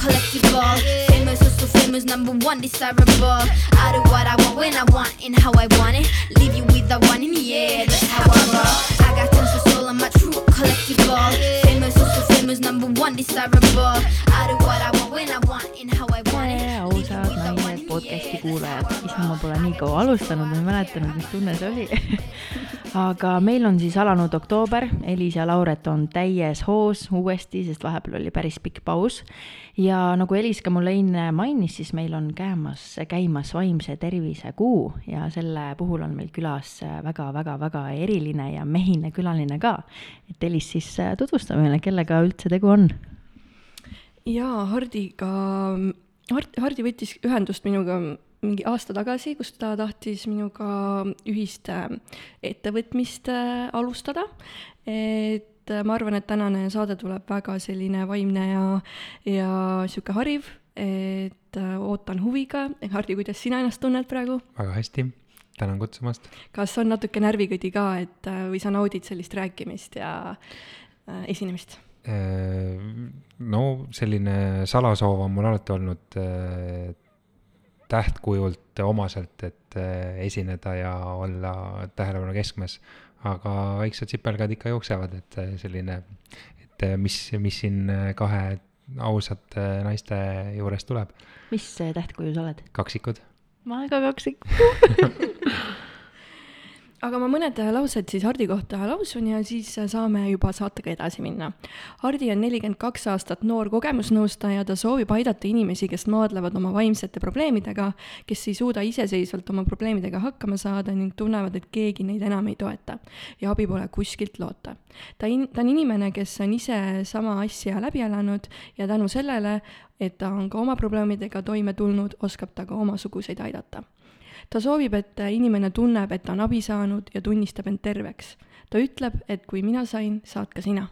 collectible. Famous, also famous, number one, desirable. I do what I want when I want and how I want it. Leave you with the one in the air, that's how I roll. I got tons of soul, I'm a true collectible. Famous, also famous, number one, desirable. I do what I want when I want and how I want it. tere, ausad naised podcasti kuulajad, issand, ma pole nii kaua alustanud, ma ei mäletanud, mis tunne see oli aga meil on siis alanud oktoober, Elis ja Lauret on täies hoos uuesti, sest vahepeal oli päris pikk paus. ja nagu Elis ka mulle enne mainis, siis meil on käimas, käimas vaimse tervise kuu ja selle puhul on meil külas väga-väga-väga eriline ja mehine külaline ka. et Elis siis tutvusta meile, kellega üldse tegu on jaa, Hardiga, Hard-, Hardi võttis ühendust minuga mingi aasta tagasi, kus ta tahtis minuga ühist äh, ettevõtmist äh, alustada. et äh, ma arvan, et tänane saade tuleb väga selline vaimne ja, ja sihuke hariv, et ootan huviga. Hardi, kuidas sina ennast tunned praegu? väga hästi, tänan kutsumast. kas on natuke närvikõdi ka, et või sa naudid sellist rääkimist ja esinemist? no selline salasoov on mul alati olnud tähtkujult omaselt, et eh, esineda ja olla tähelepanu keskmes. aga väiksed sipelgad ikka jooksevad, et eh, selline, et eh, mis, mis siin kahe ausate naiste juures tuleb. mis tähtkuju sa oled? kaksikud. ma olen ka kaksik aga ma mõned laused siis Hardi kohta lausun ja siis saame juba saatega edasi minna. Hardi on nelikümmend kaks aastat noor kogemusnõustaja, ta soovib aidata inimesi, kes maadlevad oma vaimsete probleemidega, kes ei suuda iseseisvalt oma probleemidega hakkama saada ning tunnevad, et keegi neid enam ei toeta ja abi pole kuskilt loota. ta in-, ta on inimene, kes on ise sama asja läbi elanud ja tänu sellele, et ta on ka oma probleemidega toime tulnud, oskab ta ka omasuguseid aidata ta soovib, et inimene tunneb, et ta on abi saanud ja tunnistab end terveks. ta ütleb, et kui mina sain, saad ka sina.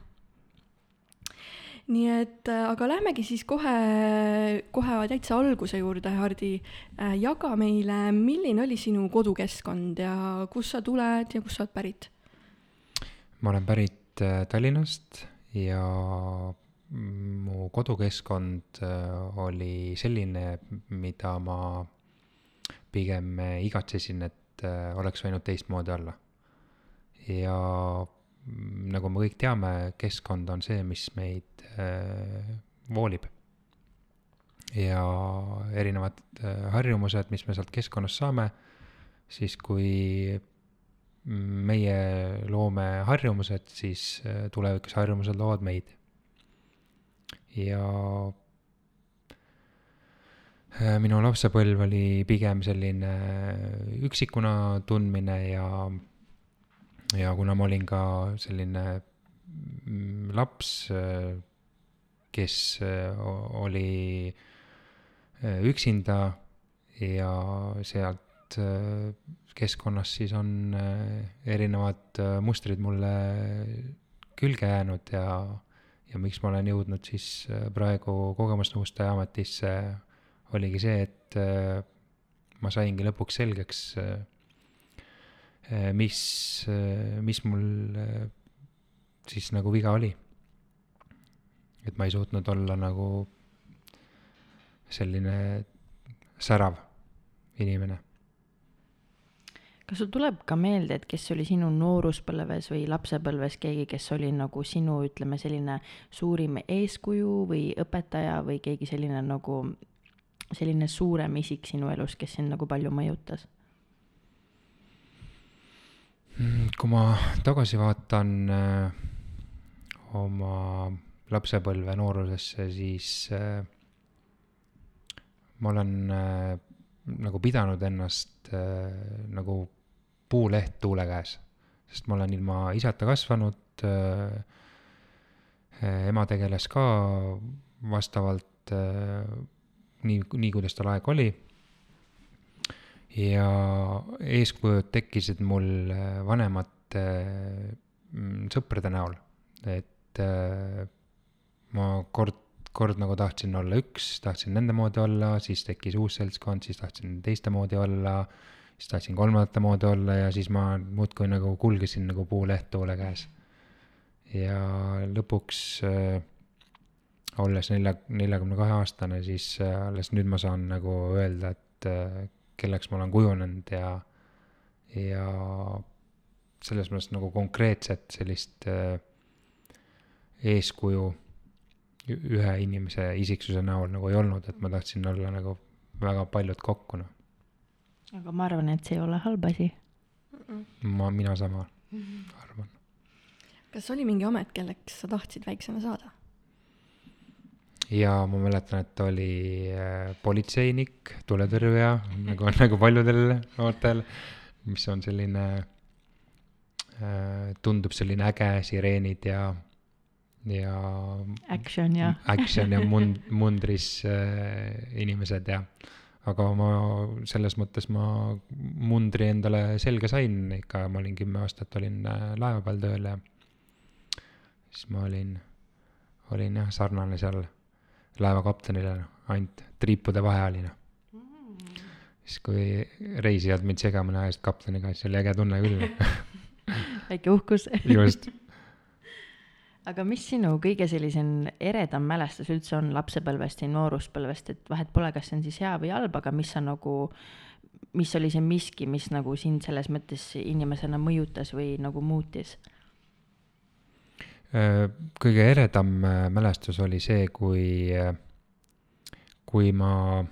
nii et, aga lähmegi siis kohe, kohe täitsa alguse juurde, Hardi. jaga meile, milline oli sinu kodukeskkond ja kust sa tuled ja kust sa oled pärit? ma olen pärit äh, Tallinnast ja mu kodukeskkond äh, oli selline, mida ma pigem igatsesin, et äh, oleks võinud teistmoodi olla. ja nagu me kõik teame, keskkond on see, mis meid äh, voolib. ja erinevad äh, harjumused, mis me sealt keskkonnast saame, siis kui meie loome harjumused, siis tulevikus harjumused loovad meid. ja Äh, minu lapsepõlv oli pigem selline üksikuna tundmine ja, ja kuna ma olin ka selline mm, laps, äh, kes äh, oli üksinda ja sealt keskkonnast siis on erinevad mustrid mulle külge jäänud ja, ja miks ma olen jõudnud siis praegu kogemusnõustaja ametisse oligi see, et äh, ma saingi lõpuks selgeks, äh, äh, mis, mis mul siis nagu viga oli. et ma ei suutnud olla nagu selline särav inimene kas sul tuleb ka meelde, et kes oli sinu nooruspõlves või lapsepõlves keegi, kes oli nagu sinu, ütleme, selline suurim eeskuju või õpetaja või keegi selline nagu selline suurem isik sinu elus, kes sind nagu palju mõjutas? Mm, kui ma tagasi vaatan äh, oma lapsepõlve noorusesse, siis äh, ma olen äh, nagu pidanud ennast äh, nagu puuleht tuule käes, sest ma olen ilma isata kasvanud äh,. äh ema tegeles ka vastavalt äh, nii, nii kuidas tal aeg oli. ja eeskujud tekkisid mul äh, vanemate mm, sõprade näol, et äh, ma kord, kord nagu tahtsin olla üks, tahtsin nende moodi olla, siis tekkis uus seltskond, siis tahtsin teiste moodi olla, siis tahtsin kolmandate moodi olla ja siis ma muudkui nagu kulgesin nagu puuleht tuule käes. ja lõpuks äh, olles nelja, neljakümne kahe aastane, siis äh, alles nüüd ma saan nagu öelda, et äh, kelleks ma olen kujunenud ja, ja selles mõttes nagu konkreetset sellist äh, eeskuju ühe inimese isiksuse näol nagu ei olnud, et ma tahtsin olla nagu väga paljud kokku, noh. aga ma arvan, et see ei ole halb asi. ma, mina sama arvan. kas oli mingi amet, kelleks sa tahtsid väiksena saada? Ja ma mäletan, et oli äh, politseinik, tuletõrjuja nagu, nagu paljudel noortel, mis on selline äh,, tundub selline äge, sireenid ja, ja Action ja action ja mund-, mundris äh, inimesed ja aga ma selles mõttes ma mundri endale selga sain ikka, ma olin kümme aastat olin laeva peal tööl ja siis ma olin, olin jah, sarnane seal laeva kaptenile, ainult triipude vahe oli noh. siis kui reisijad mind segamini ajasid kapteniga, siis oli äge tunne küll väike uhkus just aga mis sinu kõige sellisem eredam mälestus üldse on lapsepõlvest ja nooruspõlvest, et vahet pole, kas see on siis hea või halb, aga mis sa nagu, mis oli see miski, mis nagu sind selles mõttes inimesena mõjutas või nagu muutis? Äh, kõige eredam äh, mälestus oli see, kui, äh, kui ma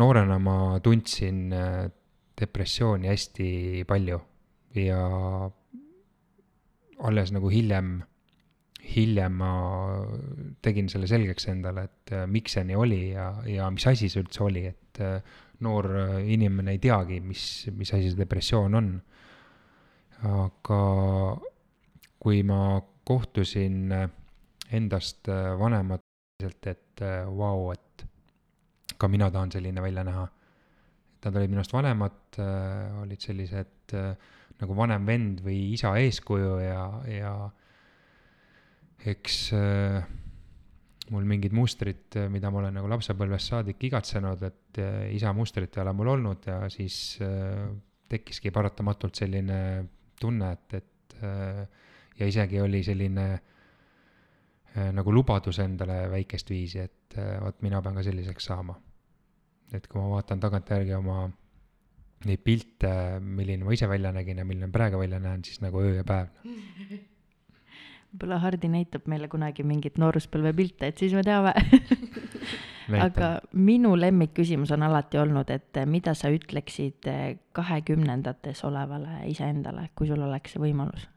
noorena ma tundsin depressiooni hästi palju ja alles nagu hiljem, hiljem ma tegin selle selgeks endale, et miks see nii oli ja, ja mis asi see üldse oli, et noor inimene ei teagi, mis, mis asi see depressioon on. Aga kui ma kohtusin endast vanemad, et vau wow,, et ka mina tahan selline välja näha. Nad olid minust vanemad, olid sellised nagu vanem vend või isa eeskuju ja, ja eks äh, mul mingid mustrid, mida ma olen nagu lapsepõlvest saadik igatsenud, et isa mustrit ei ole mul olnud ja siis äh, tekkiski paratamatult selline tunne, et, et äh, ja isegi oli selline äh, nagu lubadus endale väikest viisi, et äh, vot mina pean ka selliseks saama. et kui ma vaatan tagantjärgi oma neid pilte, milline ma ise välja nägin ja milline praegu välja näen, siis nagu öö ja päev. võib-olla Hardi näitab meile kunagi mingit nooruspõlvepilte, et siis me teame aga minu lemmikküsimus on alati olnud, et mida sa ütleksid kahekümnendates olevale iseendale, kui sul oleks see võimalus?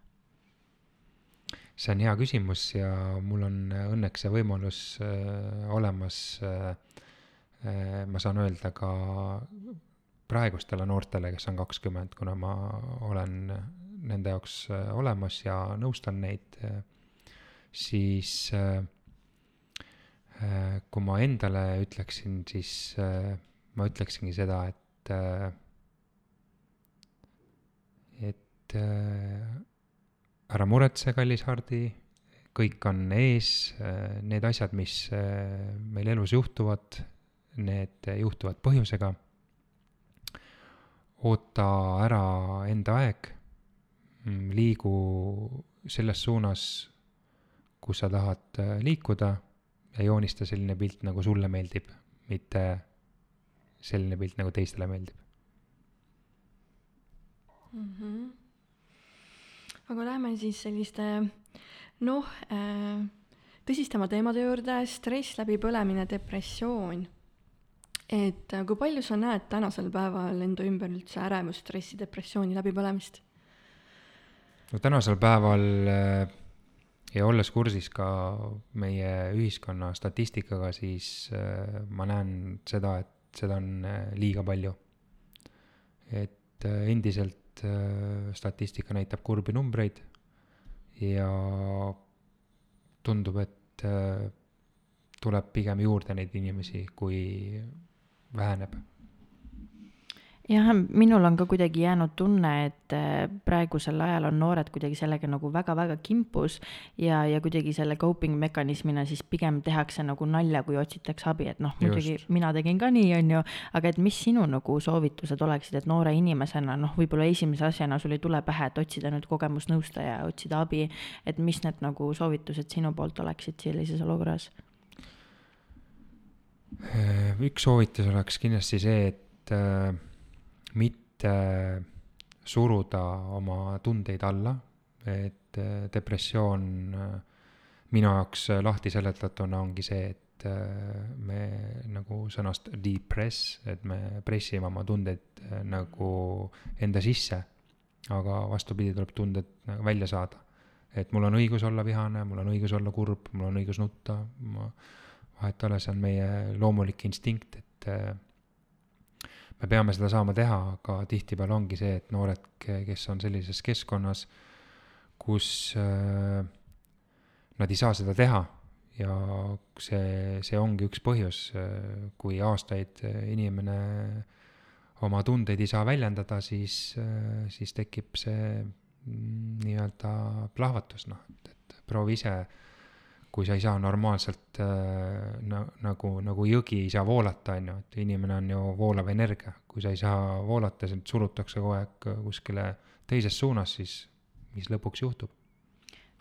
see on hea küsimus ja mul on õnneks see võimalus äh, olemas äh,. Äh, ma saan öelda ka praegustele noortele, kes on kakskümmend, kuna ma olen nende jaoks äh, olemas ja nõustan neid äh,, siis äh, kui ma endale ütleksin, siis ma ütleksingi seda, et et ära muretse, kallis Hardi, kõik on ees, need asjad, mis meil elus juhtuvad, need juhtuvad põhjusega. oota ära enda aeg, liigu selles suunas, kus sa tahad äh, liikuda ja joonista selline pilt, nagu sulle meeldib, mitte selline pilt, nagu teistele meeldib. mm. -hmm. aga lähme siis selliste noh äh,, tõsistama teemade juurde, stress, läbipõlemine, depressioon. et äh, kui palju sa näed tänasel päeval enda ümber üldse ärevust, stressi, depressiooni, läbipõlemist? No tänasel päeval äh, ja olles kursis ka meie ühiskonna statistikaga, siis äh, ma näen seda, et seda on äh, liiga palju. et endiselt statistika näitab kurbi numbreid ja tundub, et tuleb pigem juurde neid inimesi, kui väheneb. jah, minul on ka kuidagi jäänud tunne, et äh, praegusel ajal on noored kuidagi sellega nagu väga-väga kimpus ja, ja kuidagi selle coping mekanismina siis pigem tehakse nagu nalja, kui otsitakse abi, et noh, muidugi mina tegin ka nii, on ju, aga et mis sinu nagu soovitused oleksid, et noore inimesena noh, võib-olla esimese asjana sul ei tule pähe, et otsida nüüd kogemusnõustaja, otsida abi, et mis need nagu soovitused sinu poolt oleksid sellises olukorras? Äh, üks soovitus oleks kindlasti see, et äh, mitte suruda oma tundeid alla, et äh, depressioon äh, minu jaoks äh, lahti seletatuna ongi see, et äh, me nagu sõnast depress, et me pressime oma tundeid äh, nagu enda sisse, aga vastupidi, tuleb tunded nagu välja saada. et mul on õigus olla vihane, mul on õigus olla kurb, mul on õigus nutta, ma vahet ei ole, see on meie loomulik instinkt, et äh, me peame seda saama teha, aga tihtipeale ongi see, et noored, kes on sellises keskkonnas, kus äh, nad ei saa seda teha ja see, see ongi üks põhjus, kui aastaid äh, inimene oma tundeid ei saa väljendada, siis, siis tekib see mm, nii-öelda plahvatus, noh, et, et proovi ise kui sa ei saa normaalselt äh, na, nagu, nagu jõgi ei saa voolata, on ju, et inimene on ju voolav energia, kui sa ei saa voolata, sind surutakse kogu aeg kuskile teises suunas, siis mis lõpuks juhtub?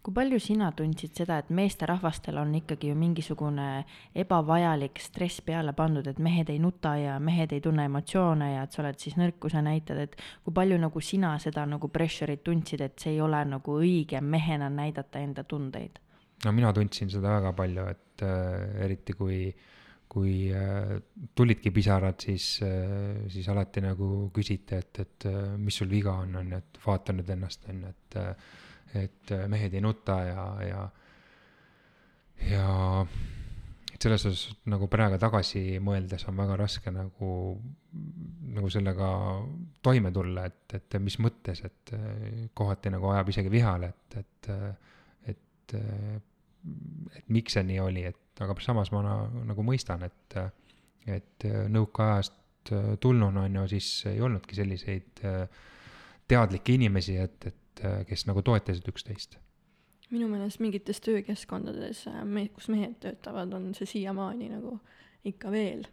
kui palju sina tundsid seda, et meesterahvastel on ikkagi ju mingisugune ebavajalik stress peale pandud, et mehed ei nuta ja mehed ei tunne emotsioone ja et sa oled siis nõrkuse näitad, et kui palju nagu sina seda nagu pressure'it tundsid, et see ei ole nagu õige mehena näidata enda tundeid? No mina tundsin seda väga palju, et äh, eriti kui, kui äh, tulidki pisarad, siis äh,, siis alati nagu küsiti, et, et äh, mis sul viga on, on ju, et vaata nüüd ennast, on ju, et äh, et äh, mehed ei nuta ja, ja ja et selles osas nagu praegu tagasi mõeldes on väga raske nagu, nagu sellega toime tulla, et, et mis mõttes, et kohati nagu ajab isegi vihale, et, et, et, et miks see nii oli, et aga samas ma na, nagu mõistan, et, et nõukaajast tulnuna on ju, siis ei olnudki selliseid äh, teadlikke inimesi, et, et äh, kes nagu toetasid üksteist minu meelest mingites töökeskkondades, kus mehed töötavad, on see siiamaani nagu ikka veel.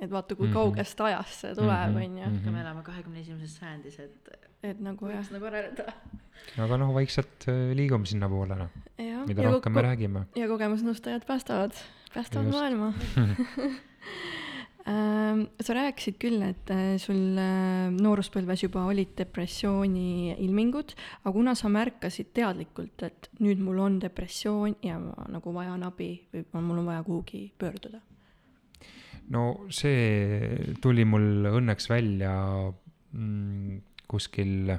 et vaata, kui Mhm. kaugest ajast see tuleb, Mhm, on ju, mhm. me elame kahekümne esimeses sajandis, et et nagu jah, nagu areneda. Aga noh, vaikselt äh, liigume sinnapoole, noh, mida rohkem me räägime. ja kogemusnõustajad päästavad, päästavad Just. maailma Ähm, sa rääkisid küll, et äh, sul äh, nooruspõlves juba olid depressiooni ilmingud, aga kuna sa märkasid teadlikult, et nüüd mul on depressioon ja ma nagu vajan abi või mul on vaja kuhugi pöörduda? no see tuli mul õnneks välja mm, kuskil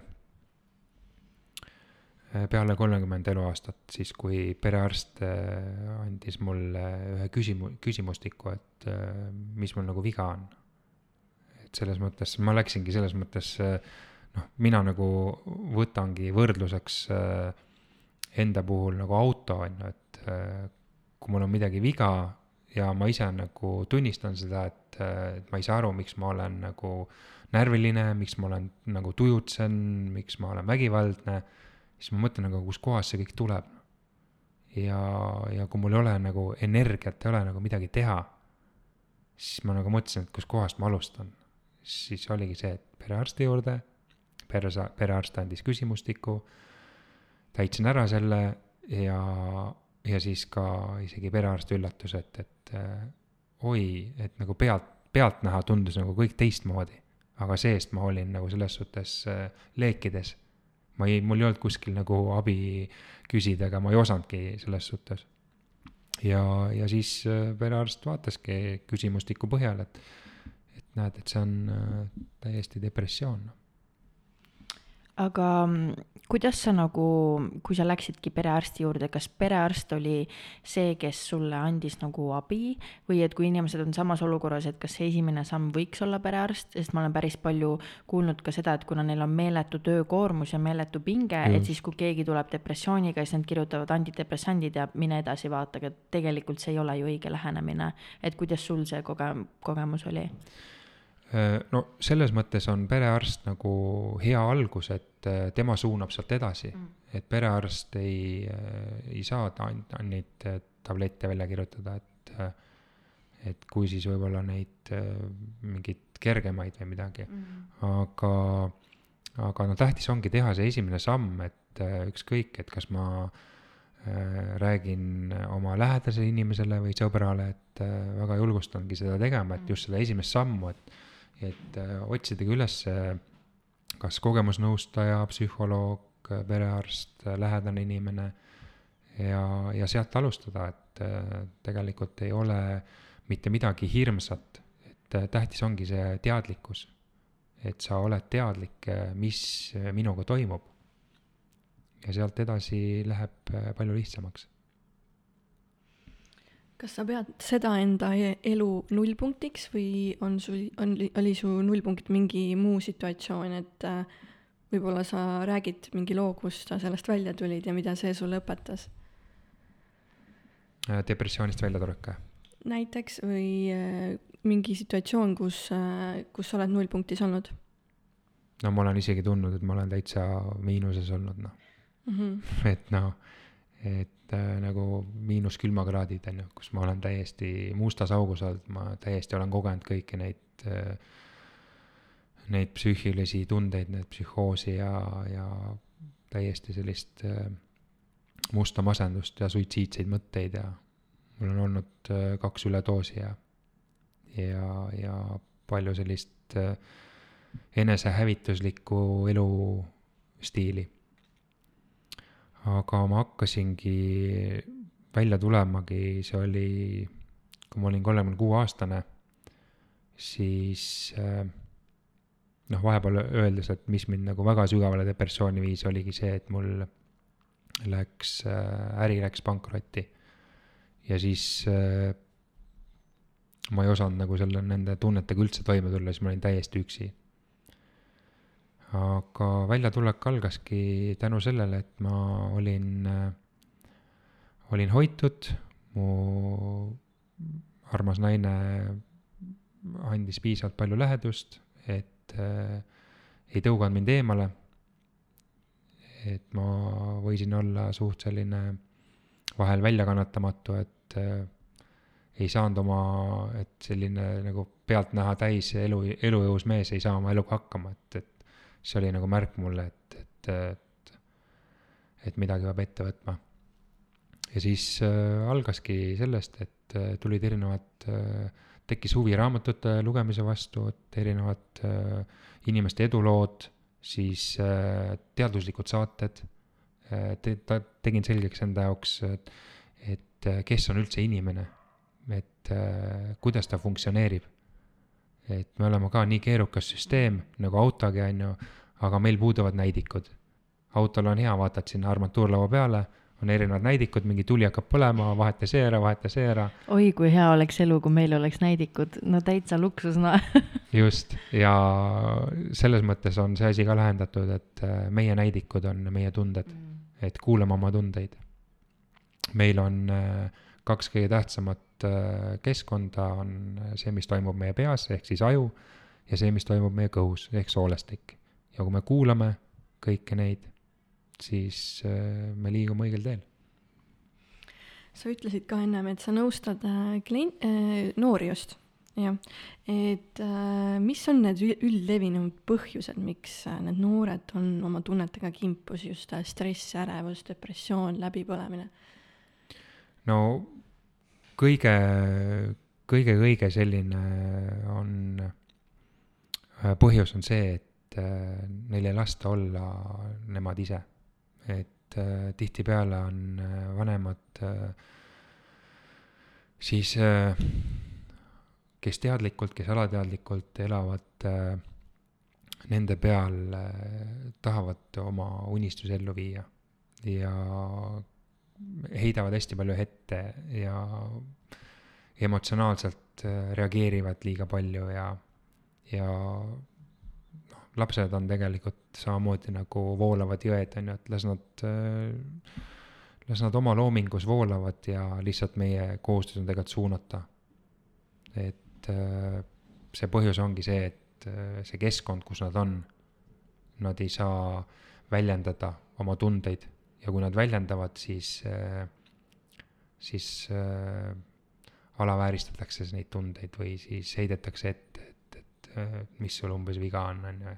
peale kolmekümmend eluaastat, siis kui perearst äh, andis mulle ühe küsimu-, küsimustiku, et äh, mis mul nagu viga on. et selles mõttes ma läksingi selles mõttes äh, noh, mina nagu võtangi võrdluseks äh, enda puhul nagu auto on ju, et äh, kui mul on midagi viga ja ma ise nagu tunnistan seda, et, et ma ei saa aru, miks ma olen nagu närviline, miks ma olen nagu tujutsen, miks ma olen vägivaldne, siis ma mõtlen nagu, kuskohast see kõik tuleb. ja, ja kui mul ei ole nagu energiat, ei ole nagu midagi teha, siis ma nagu mõtlesin, et kuskohast ma alustan. siis oligi see, et perearsti juurde, peresa-, perearst andis küsimustiku, täitsin ära selle ja, ja siis ka isegi perearst üllatus, et, et äh, oi, et nagu pealt, pealtnäha tundus nagu kõik teistmoodi. aga seest ma olin nagu selles suhtes äh, leekides. Ma ei, mul ei olnud kuskil nagu abi küsida, ega ma ei osanudki selles suhtes. ja, ja siis äh, perearst vaataski küsimustiku põhjal, et, et näed, et see on äh, täiesti depressioon aga mm, kuidas sa nagu, kui sa läksidki perearsti juurde, kas perearst oli see, kes sulle andis nagu abi või et kui inimesed on samas olukorras, et kas see esimene samm võiks olla perearst, sest ma olen päris palju kuulnud ka seda, et kuna neil on meeletu töökoormus ja meeletu pinge, et Just. siis kui keegi tuleb depressiooniga, siis nad kirjutavad antidepressandid ja mine edasi vaata, et tegelikult see ei ole ju õige lähenemine. et kuidas sul see koge-, kogemus oli? Äh, no selles mõttes on perearst nagu hea algus, et äh, tema suunab sealt edasi. Mm.. et perearst ei, ei saa neid tablette välja kirjutada, et, et kui siis võib-olla neid mingeid kergemaid või midagi. Mm.. aga, aga no tähtis ongi teha see esimene samm, et ükskõik, et kas ma äh, räägin oma lähedasele inimesele või sõbrale, et äh, väga julgustangi seda tegema, et just seda esimest sammu, et et äh, otsidagi üles kas kogemusnõustaja, psühholoog, perearst, lähedane inimene ja, ja sealt alustada, et äh, tegelikult ei ole mitte midagi hirmsat, et äh, tähtis ongi see teadlikkus. et sa oled teadlik, mis minuga toimub. ja sealt edasi läheb palju lihtsamaks kas sa pead seda enda e-, elu nullpunktiks või on sul, on, oli su nullpunkt mingi muu situatsioon, et äh, võib-olla sa räägid mingi loo, kus sa sellest välja tulid ja mida see sulle õpetas? Äh, depressioonist väljatulek? näiteks või äh, mingi situatsioon, kus, kus sa oled nullpunktis olnud? no ma olen isegi tundnud, et ma olen täitsa miinuses olnud, noh mm -hmm. et noh, et äh, nagu miinus külmakraadid on ju, kus ma olen täiesti mustas augus olnud, ma täiesti olen kogenud kõiki neid äh,, neid psüühilisi tundeid, need psühhoosi ja, ja täiesti sellist äh, musta masendust ja suitsiidseid mõtteid ja mul on olnud äh, kaks üledoosi ja, ja, ja palju sellist äh, enesehävituslikku elustiili aga ma hakkasingi välja tulemagi, see oli, kui ma olin kolmekümne kuue aastane, siis äh, noh, vahepeal öeldes, et mis mind nagu väga sügavale depressiooni viis, oligi see, et mul läks äh,, äri läks pankrotti. ja siis äh, ma ei osanud nagu selle, nende tunnetega üldse toime tulla, siis ma olin täiesti üksi aga väljatulek algaski tänu sellele, et ma olin, olin hoitud, mu armas naine andis piisavalt palju lähedust, et äh, ei tõuganud mind eemale. et ma võisin olla suht selline vahel väljakannatamatu, et äh, ei saanud oma, et selline nagu pealtnäha täis elu, elujõus mees ei saa oma eluga hakkama, et, et see oli nagu märk mulle, et, et, et, et midagi peab ette võtma. ja siis äh, algaski sellest, et äh, tulid erinevad äh,, tekkis huvi raamatute lugemise vastu, et erinevad äh, inimeste edulood, siis äh, teaduslikud saated äh,, te-, ta-, tegin selgeks enda jaoks, et, et äh, kes on üldse inimene, et äh, kuidas ta funktsioneerib et me oleme ka nii keerukas süsteem nagu autogi, on ju, aga meil puuduvad näidikud. autol on hea, vaatad sinna armatuurlaua peale, on erinevad näidikud, mingi tuli hakkab põlema, vaheta see ära, vaheta see ära. oi, kui hea oleks elu, kui meil oleks näidikud, no täitsa luksus, noh just, ja selles mõttes on see asi ka lahendatud, et äh, meie näidikud on meie tunded mm., et kuulame oma tundeid. meil on äh, kaks kõige tähtsamat äh, keskkonda on see, mis toimub meie peas, ehk siis aju, ja see, mis toimub meie kõhus, ehk soolestik. ja kui me kuulame kõiki neid, siis äh, me liigume õigel teel. sa ütlesid ka ennem, et sa nõustad äh, klient äh,, noori just, jah. et äh, mis on need üldlevinud põhjused, miks need noored on oma tunnetega kimpus, just stress, ärevus, depressioon, läbipõlemine? No kõige, kõige, kõige selline on, äh, põhjus on see, et äh, neil ei lasta olla nemad ise. et äh, tihtipeale on vanemad siis, kes teadlikult, kes alateadlikult elavad nende peal, tahavad oma unistusi ellu viia ja heidavad hästi palju ette ja emotsionaalselt äh, reageerivad liiga palju ja, ja noh, lapsed on tegelikult samamoodi nagu voolavad jõed, on ju, et las nad, äh, las nad oma loomingus voolavad ja lihtsalt meie kohustus on tegelikult suunata. et äh, see põhjus ongi see, et see keskkond, kus nad on, nad ei saa väljendada oma tundeid ja kui nad väljendavad, siis, äh, siis äh, alavääristatakse neid tundeid või siis heidetakse ette, et, et, et mis sul umbes viga on, on ju.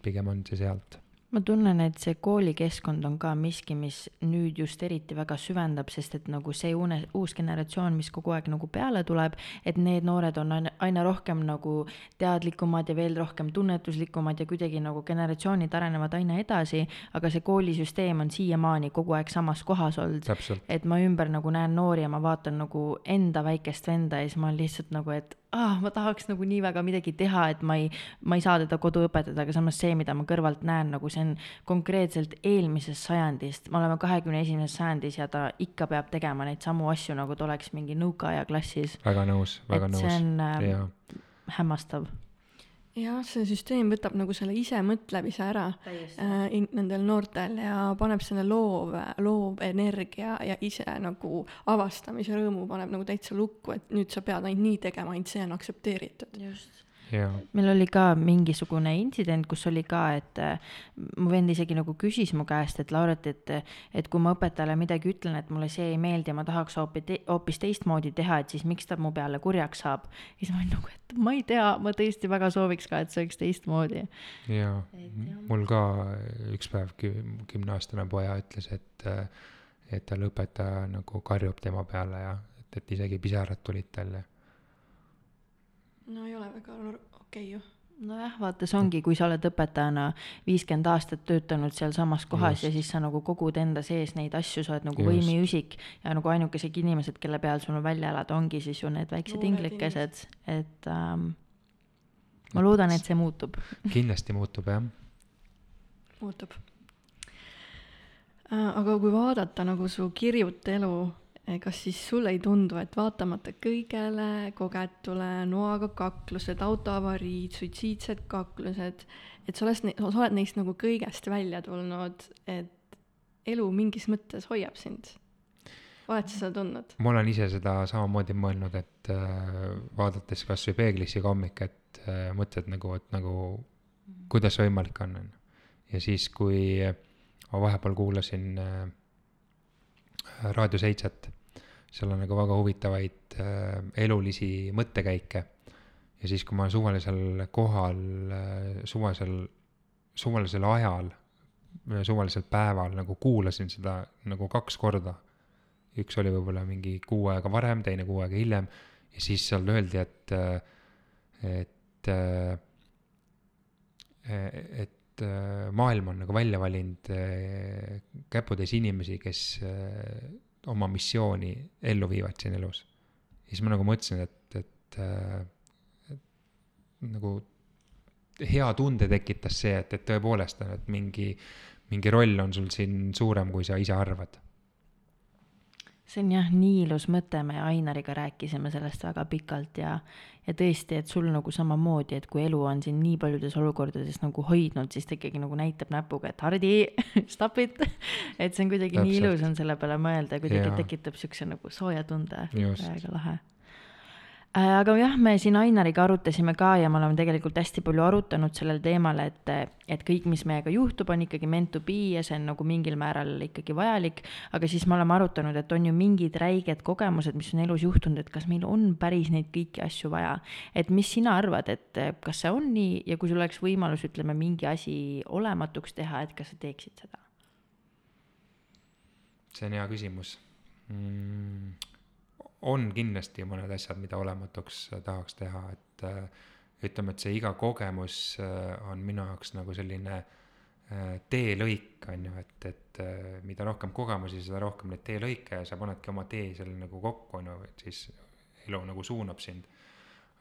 pigem on see sealt ma tunnen, et see koolikeskkond on ka miski, mis nüüd just eriti väga süvendab, sest et nagu see une, uus generatsioon, mis kogu aeg nagu peale tuleb, et need noored on aina, aina rohkem nagu teadlikumad ja veel rohkem tunnetuslikumad ja kuidagi nagu generatsioonid arenevad aina edasi, aga see koolisüsteem on siiamaani kogu aeg samas kohas olnud. et ma ümber nagu näen noori ja ma vaatan nagu enda väikest venda ja siis ma olen lihtsalt nagu, et ah, ma tahaks nagu nii väga midagi teha, et ma ei, ma ei saa teda kodu õpetada, aga samas see, mida ma kõrvalt näen, nagu see on konkreetselt eelmisest sajandist, me oleme kahekümne esimeses sajandis ja ta ikka peab tegema neid samu asju, nagu ta oleks mingi nõukaaja klassis. väga nõus, väga et nõus. see on äh, hämmastav jah, see süsteem võtab nagu selle isemõtlemise ära äh, nendel noortel ja paneb selle loov, loovenergia ja ise nagu avastamise rõõmu paneb nagu täitsa lukku, et nüüd sa pead ainult nii tegema, ainult see on aktsepteeritud. just meil oli ka mingisugune intsident, kus oli ka, et äh, mu vend isegi nagu küsis mu käest, et Lauret, et, et kui ma õpetajale midagi ütlen, et mulle see ei meeldi ja ma tahaks hoopis te,, hoopis teistmoodi teha, et siis miks ta mu peale kurjaks saab. ja siis ma olin nagu, et ma ei tea, ma tõesti väga sooviks ka, et see oleks teistmoodi. jaa, mul ka üks päev kümneaastane poja ütles, et, et tal õpetaja nagu karjub tema peale ja et, et isegi pisarad tulid tal ja no ei ole väga okei okay, ju nojah, vaata, see ongi, kui sa oled õpetajana viiskümmend aastat töötanud sealsamas kohas Just. ja siis sa nagu kogud enda sees neid asju, sa oled nagu Just. võimiüsik ja nagu ainukesed inimesed, kelle peal sul on välja elada, ongi siis ju need väiksed inglikesed, et ähm, ma loodan, et see muutub. kindlasti muutub, jah. muutub. Äh, aga kui vaadata nagu su kirjut elu kas siis sulle ei tundu, et vaatamata kõigele kogetule, noaga kaklused, autoavariid, suitsiidsed kaklused, et sa oled, sa oled neist nagu kõigest välja tulnud, et elu mingis mõttes hoiab sind? oled sa seda tundnud? ma olen ise seda samamoodi mõelnud, et äh, vaadates kasvõi peeglisse iga hommik, et äh, mõtled nagu, et nagu kuidas see võimalik on, on ju. ja siis, kui ma vahepeal kuulasin äh, Raadio Seitset seal on nagu väga huvitavaid äh, elulisi mõttekäike. ja siis, kui ma suvalisel kohal äh,, suvalisel, suvalisel ajal, suvalisel päeval nagu kuulasin seda nagu kaks korda. üks oli võib-olla mingi kuu aega varem, teine kuu aega hiljem ja siis seal öeldi, et, äh, et, äh, et äh, maailm on nagu välja valinud käputäis inimesi, kes oma missiooni ellu viivad siin elus. ja siis ma nagu mõtlesin, et, et, äh, et nagu hea tunde tekitas see, et, et tõepoolest on, et mingi, mingi roll on sul siin suurem, kui sa ise arvad see on jah nii ilus mõte, me Ainariga rääkisime sellest väga pikalt ja, ja tõesti, et sul nagu samamoodi, et kui elu on sind nii paljudes olukordades nagu hoidnud, siis ta ikkagi nagu näitab näpuga, et Hardi, stop it. et see on kuidagi Täpselt. nii ilus on selle peale mõelda kuidagi tekitab siukse nagu sooja tunde, väga lahe aga jah, me siin Ainariga arutasime ka ja me oleme tegelikult hästi palju arutanud sellel teemal, et, et kõik, mis meiega juhtub, on ikkagi meant to be ja see on nagu mingil määral ikkagi vajalik. aga siis me oleme arutanud, et on ju mingid räiged kogemused, mis on elus juhtunud, et kas meil on päris neid kõiki asju vaja. et mis sina arvad, et kas see on nii ja kui sul oleks võimalus, ütleme, mingi asi olematuks teha, et kas sa teeksid seda? see on hea küsimus mm on kindlasti mõned asjad, mida olematuks tahaks teha, et äh, ütleme, et see iga kogemus äh, on minu jaoks nagu selline äh, teelõik, on ju, et, et mida rohkem kogemusi, seda rohkem neid teelõike ja sa panedki oma tee seal nagu kokku, on ju, et siis elu nagu suunab sind.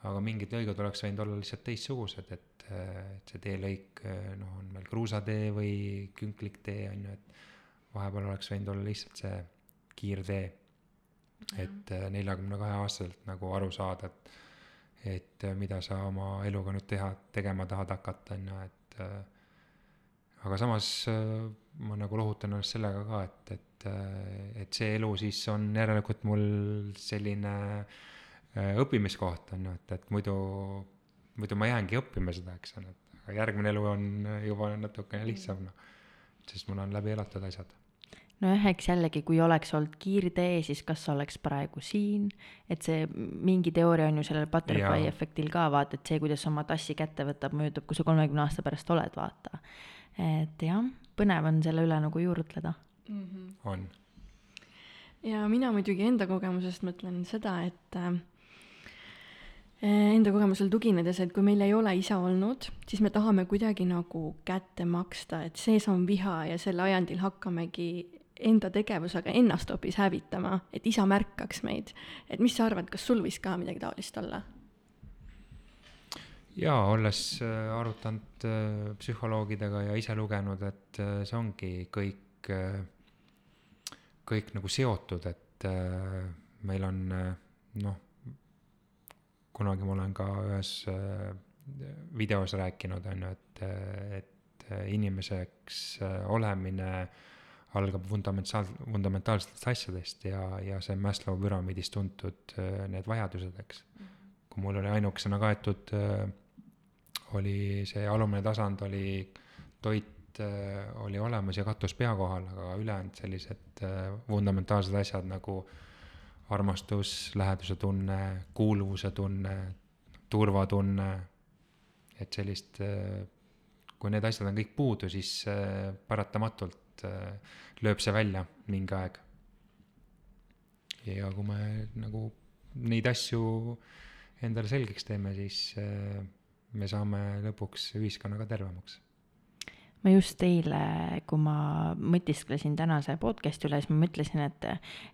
aga mingid lõigud oleks võinud olla lihtsalt teistsugused, et, et see teelõik, noh, on meil kruusatee või künkliktee, on ju, et vahepeal oleks võinud olla lihtsalt see kiirtee et äh, neljakümne kahe aastaselt nagu aru saada, et, et äh, mida sa oma eluga nüüd teha, tegema tahad hakata, on ju, et äh, aga samas ma nagu lohutan ennast sellega ka, et, et, et see elu siis on järelikult mul selline õppimiskoht, on ju, et, et muidu muidu ma jäängi õppima seda, eks ole, et aga järgmine elu on juba natukene lihtsam, noh. sest mul on läbi elatud asjad nojah, eks jällegi, kui oleks olnud kiirtee, siis kas oleks praegu siin, et see mingi teooria on ju sellel butterfly Jaa. efektil ka, vaata, et see, kuidas oma tassi kätte võtab, mõjutab, kui sa kolmekümne aasta pärast oled, vaata. et jah, põnev on selle üle nagu juurutleda. mm. -hmm. on. ja mina muidugi enda kogemusest mõtlen seda, et äh, enda kogemusel tuginedes, et kui meil ei ole isa olnud, siis me tahame kuidagi nagu kätte maksta, et see samm viha ja selle ajendil hakkamegi enda tegevusega ennast hoopis hävitama, et isa märkaks meid. et mis sa arvad, kas sul võis ka midagi taolist olla? jaa, olles äh, arutanud äh, psühholoogidega ja ise lugenud, et äh, see ongi kõik, kõik nagu seotud, et meil on noh, kunagi ma olen ka ühes videos rääkinud, on ju, et, et inimeseks olemine algab fundamentaal, fundamentaalsetest asjadest ja, ja see Maslow püramiidis tuntud need vajadused, eks. kui mul oli ainukesena kaetud äh, oli see alumine tasand oli, toit äh, oli olemas ja katus pea kohal, aga ülejäänud sellised äh, fundamentaalsed asjad nagu armastus, läheduse tunne, kuuluvuse tunne, turvatunne, et sellist, kui need asjad on kõik puudu, siis paratamatult lööb see välja mingi aeg. ja kui me nagu neid asju endale selgeks teeme, siis me saame lõpuks ühiskonnaga tervemaks. Ma just eile, kui ma mõtisklesin tänase podcast'i üle, siis ma mõtlesin, et,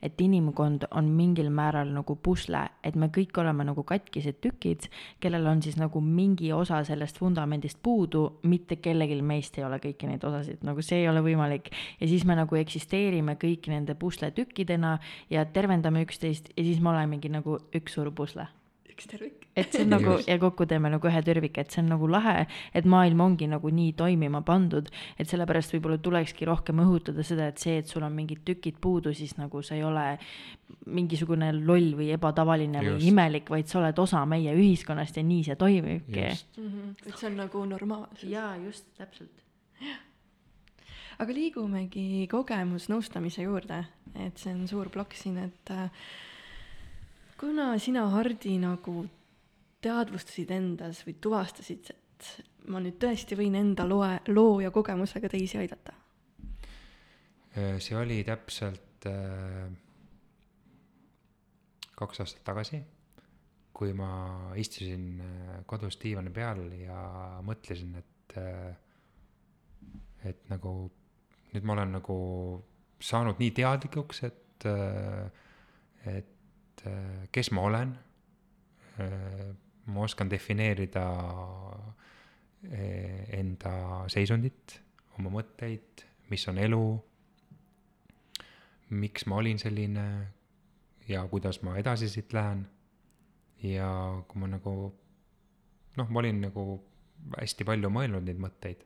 et inimkond on mingil määral nagu pusle, et me kõik oleme nagu katkised tükid, kellel on siis nagu mingi osa sellest vundamendist puudu, mitte kellelgi meist ei ole kõiki neid osasid, nagu see ei ole võimalik. ja siis me nagu eksisteerime kõik nende pusletükkidena ja tervendame üksteist ja siis me olemegi nagu üks suur pusle üks tervik. et see on nagu ja kokku teeme nagu ühe tervika, et see on nagu lahe, et maailm ongi nagu nii toimima pandud, et sellepärast võib-olla tulekski rohkem õhutada seda, et see, et sul on mingid tükid puudu, siis nagu sa ei ole mingisugune loll või ebatavaline Just. või imelik, vaid sa oled osa meie ühiskonnast ja nii see toimibki. Mm -hmm. et see on nagu normaalsus. jaa, just, täpselt. aga liigumegi kogemusnõustamise juurde, et see on suur plokk siin, et äh, kuna sina, Hardi, nagu teadvustasid endas või tuvastasid, et ma nüüd tõesti võin enda loe, loo ja kogemusega teisi aidata? see oli täpselt äh, kaks aastat tagasi, kui ma istusin äh, kodus diivani peal ja mõtlesin, et äh, et nagu nüüd ma olen nagu saanud nii teadlikuks, et, et et kes ma olen. ma oskan defineerida enda seisundit, oma mõtteid, mis on elu. miks ma olin selline ja kuidas ma edasi siit lähen. ja kui ma nagu noh, ma olin nagu hästi palju mõelnud neid mõtteid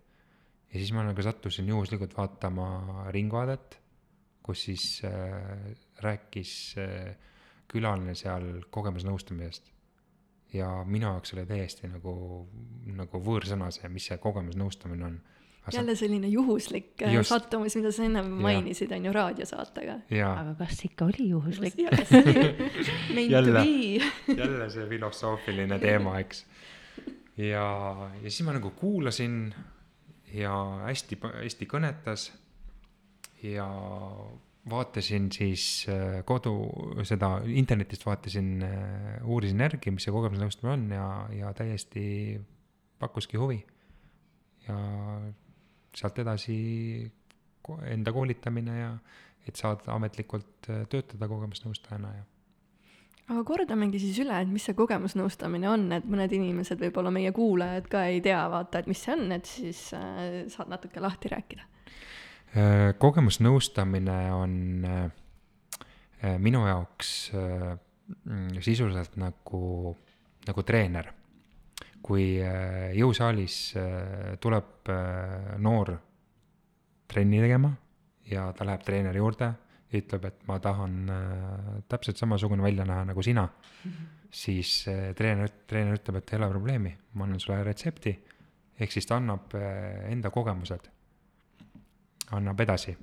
ja siis ma nagu sattusin juhuslikult vaatama Ringvaadet, kus siis äh, rääkis äh, külaline seal kogemusnõustamisest. ja minu jaoks oli täiesti nagu, nagu võõrsõna see, mis see kogemusnõustamine on. jälle selline juhuslik äh, Just. sattumus, mida sa ennem mainisid, on ju, raadiosaatega. aga kas ikka oli juhuslik? jälle, jälle see filosoofiline teema, eks. ja, ja siis ma nagu kuulasin ja hästi, hästi kõnetas ja vaatasin siis äh, kodu, seda internetist vaatasin, äh, uurisin järgi, mis see kogemusnõustamine on ja, ja täiesti pakkuski huvi. ja sealt edasi enda koolitamine ja et saada ametlikult äh, töötada kogemusnõustajana ja aga kordamegi siis üle, et mis see kogemusnõustamine on, et mõned inimesed, võib-olla meie kuulajad ka ei tea, vaata, et mis see on, et siis äh, saad natuke lahti rääkida kogemusnõustamine on äh, minu jaoks äh, sisuliselt nagu, nagu treener. kui jõusaalis tuleb noor trenni tegema ja ta läheb treeneri juurde ütleb, et ma tahan äh, täpselt samasugune välja näha nagu sina, siis äh, treener, treener ütleb, et ei ole probleemi, ma annan sulle retsepti, ehk siis ta annab äh, enda kogemused, annab edasi.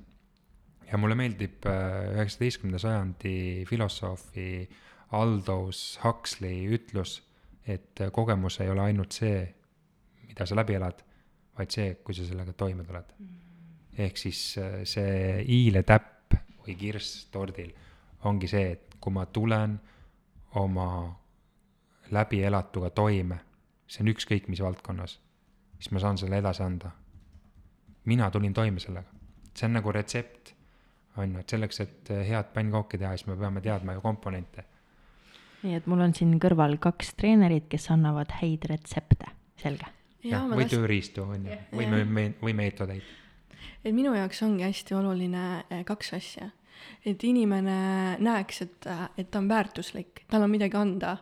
ja mulle meeldib äh, üheksateistkümnenda sajandi filosoofi Aldous Huxley ütlus, et äh, kogemus ei ole ainult see, mida sa läbi elad, vaid see, kui sa sellega toime tuled. ehk siis äh, see hiiletäpp või kirss tordil ongi see, et kui ma tulen oma läbielatuga toime, see on ükskõik mis valdkonnas, siis ma saan selle edasi anda. mina tulin toime sellega, see on nagu retsept, on ju, et selleks, et head pannkooki teha, siis me peame teadma ju komponente nii et mul on siin kõrval kaks treenerit, kes annavad häid retsepte, selge. jah, või tööriistu, on ju, või me, või meetodeid. et minu jaoks ongi hästi oluline eh, kaks asja. et inimene näeks, et, et ta on väärtuslik, tal on midagi anda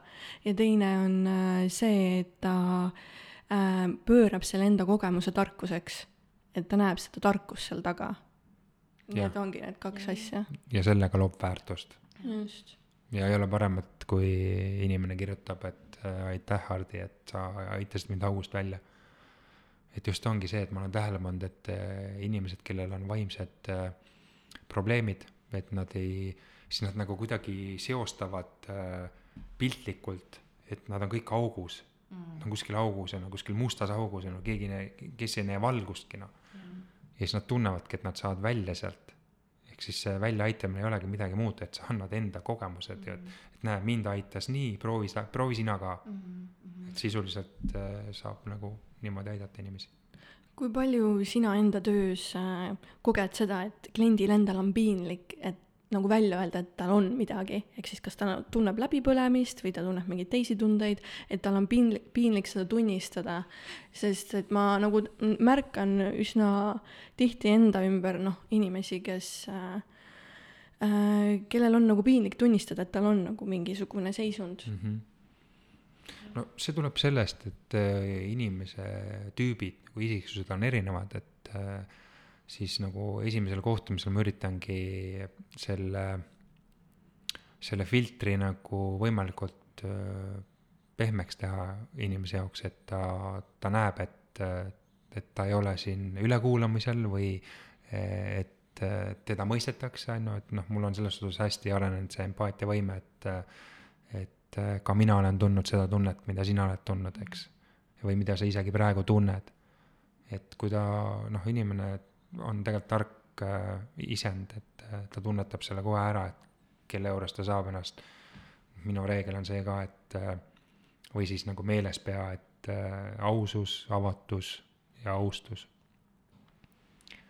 ja teine on eh, see, et ta äh, pöörab selle enda kogemuse tarkuseks, et ta näeb seda tarkust seal taga. Et ongi need kaks asja. ja sellega loob väärtust. just. ja ei ole paremat, kui inimene kirjutab, et äh, aitäh, Hardi, et sa aitasid mind august välja. et just ongi see, et ma olen tähele pannud, et äh, inimesed, kellel on vaimsed äh, probleemid, et nad ei, siis nad nagu kuidagi seostavad äh, piltlikult, et nad on kõik augus mm.. Nad on kuskil augus ja no kuskil mustas augus ja no keegi, kes ei näe valgustki noh. Ja siis nad tunnevadki, et nad saavad välja sealt ehk siis see väljaaitamine ei olegi midagi muud, et sa annad enda kogemused mm -hmm. ja et, et näe, mind aitas nii, proovi sa, proovi sina ka mm. -hmm. et sisuliselt äh, saab nagu niimoodi aidata inimesi. kui palju sina enda töös äh, koged seda, et kliendil endal on piinlik, et nagu välja öelda, et tal on midagi, ehk siis kas ta tunneb läbipõlemist või ta tunneb mingeid teisi tundeid, et tal on piinlik, piinlik seda tunnistada, sest et ma nagu märkan üsna tihti enda ümber noh, inimesi, kes äh, äh, kellel on nagu piinlik tunnistada, et tal on nagu mingisugune seisund mm. -hmm. no see tuleb sellest, et äh, inimese tüübid nagu isiksused on erinevad, et äh, siis nagu esimesel kohtumisel ma üritangi selle, selle filtri nagu võimalikult äh, pehmeks teha inimese jaoks, et ta, ta näeb, et, et ta ei ole siin ülekuulamisel või eh, et eh, teda mõistetakse, on ju, et noh, mul on selles suhtes hästi arenenud see empaatiavõime, et et ka mina olen tundnud seda tunnet, mida sina oled tundnud, eks. või mida sa isegi praegu tunned. et kui ta, noh, inimene on tegelikult tark äh, isend, et äh, ta tunnetab selle kohe ära, et kelle juures ta saab ennast, minu reegel on see ka, et äh, või siis nagu meeles pea, et ausus, avatus ja austus.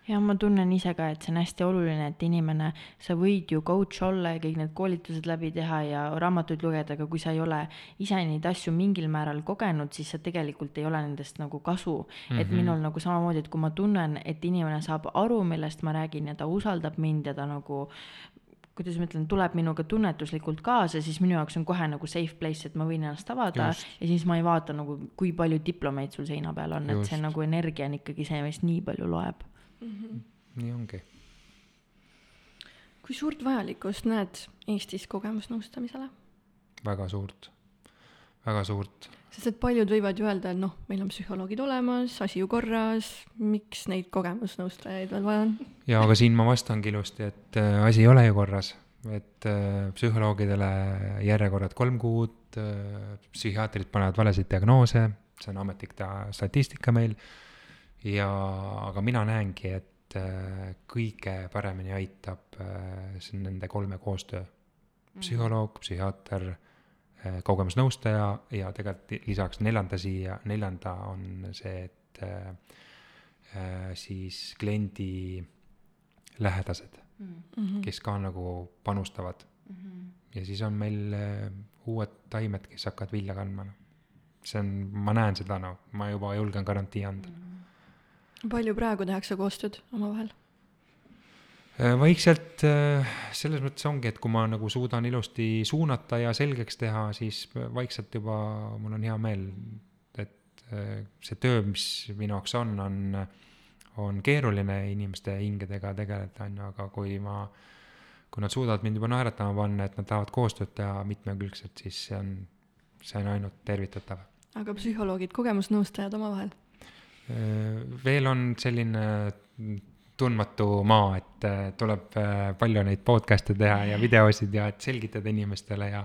Ja ma tunnen ise ka, et see on hästi oluline, et inimene, sa võid ju coach olla ja kõik need koolitused läbi teha ja raamatuid lugeda, aga kui sa ei ole ise neid asju mingil määral kogenud, siis sa tegelikult ei ole nendest nagu kasu mm. -hmm. et minul nagu samamoodi, et kui ma tunnen, et inimene saab aru, millest ma räägin ja ta usaldab mind ja ta nagu kuidas ma ütlen, tuleb minuga tunnetuslikult kaasa, siis minu jaoks on kohe nagu safe place, et ma võin ennast avada Just. ja siis ma ei vaata nagu, kui palju diplomeid sul seina peal on, et see nagu energia on ikkagi see, mis nii palju loeb nii ongi. kui suurt vajalikkust näed Eestis kogemusnõustamisele? väga suurt, väga suurt. sest et paljud võivad ju öelda, et noh, meil on psühholoogid olemas, asi ju korras, miks neid kogemusnõustajaid veel vaja on? ja aga siin ma vastangi ilusti, et äh, asi ei ole ju korras, et äh, psühholoogidele järjekorrad kolm kuud äh,, psühhiaatrid panevad valesid diagnoose, see on ametlik ta- statistika meil. ja, aga mina näengi, et äh, kõige paremini aitab äh, see nende kolme koostöö. psühholoog, psühhiaater äh, kogemusnõustaja ja tegelikult lisaks neljanda siia, neljanda on see, et siis kliendi lähedased, Mhm. kes ka nagu panustavad. ja siis on meil uued taimed, kes hakkavad vilja kandma, noh. see on, ma näen seda, noh, ma juba julgen garantii anda. Palju praegu tehakse koostööd omavahel? Äh, vaikselt äh, selles mõttes ongi, et kui ma nagu suudan ilusti suunata ja selgeks teha, siis vaikselt juba mul on hea meel, et äh, see töö, mis minu jaoks on, on, on keeruline inimeste hingedega tegeleda, on ju, aga kui ma, kui nad suudavad mind juba naeratama panna, et nad tahavad koostööd teha mitmekülgselt, siis see on, see on ainult tervitatav. aga psühholoogid, kogemusnõustajad omavahel? Veel on selline tundmatu maa, et äh, tuleb äh, palju neid podcast'e teha ja videosid ja et selgitada inimestele ja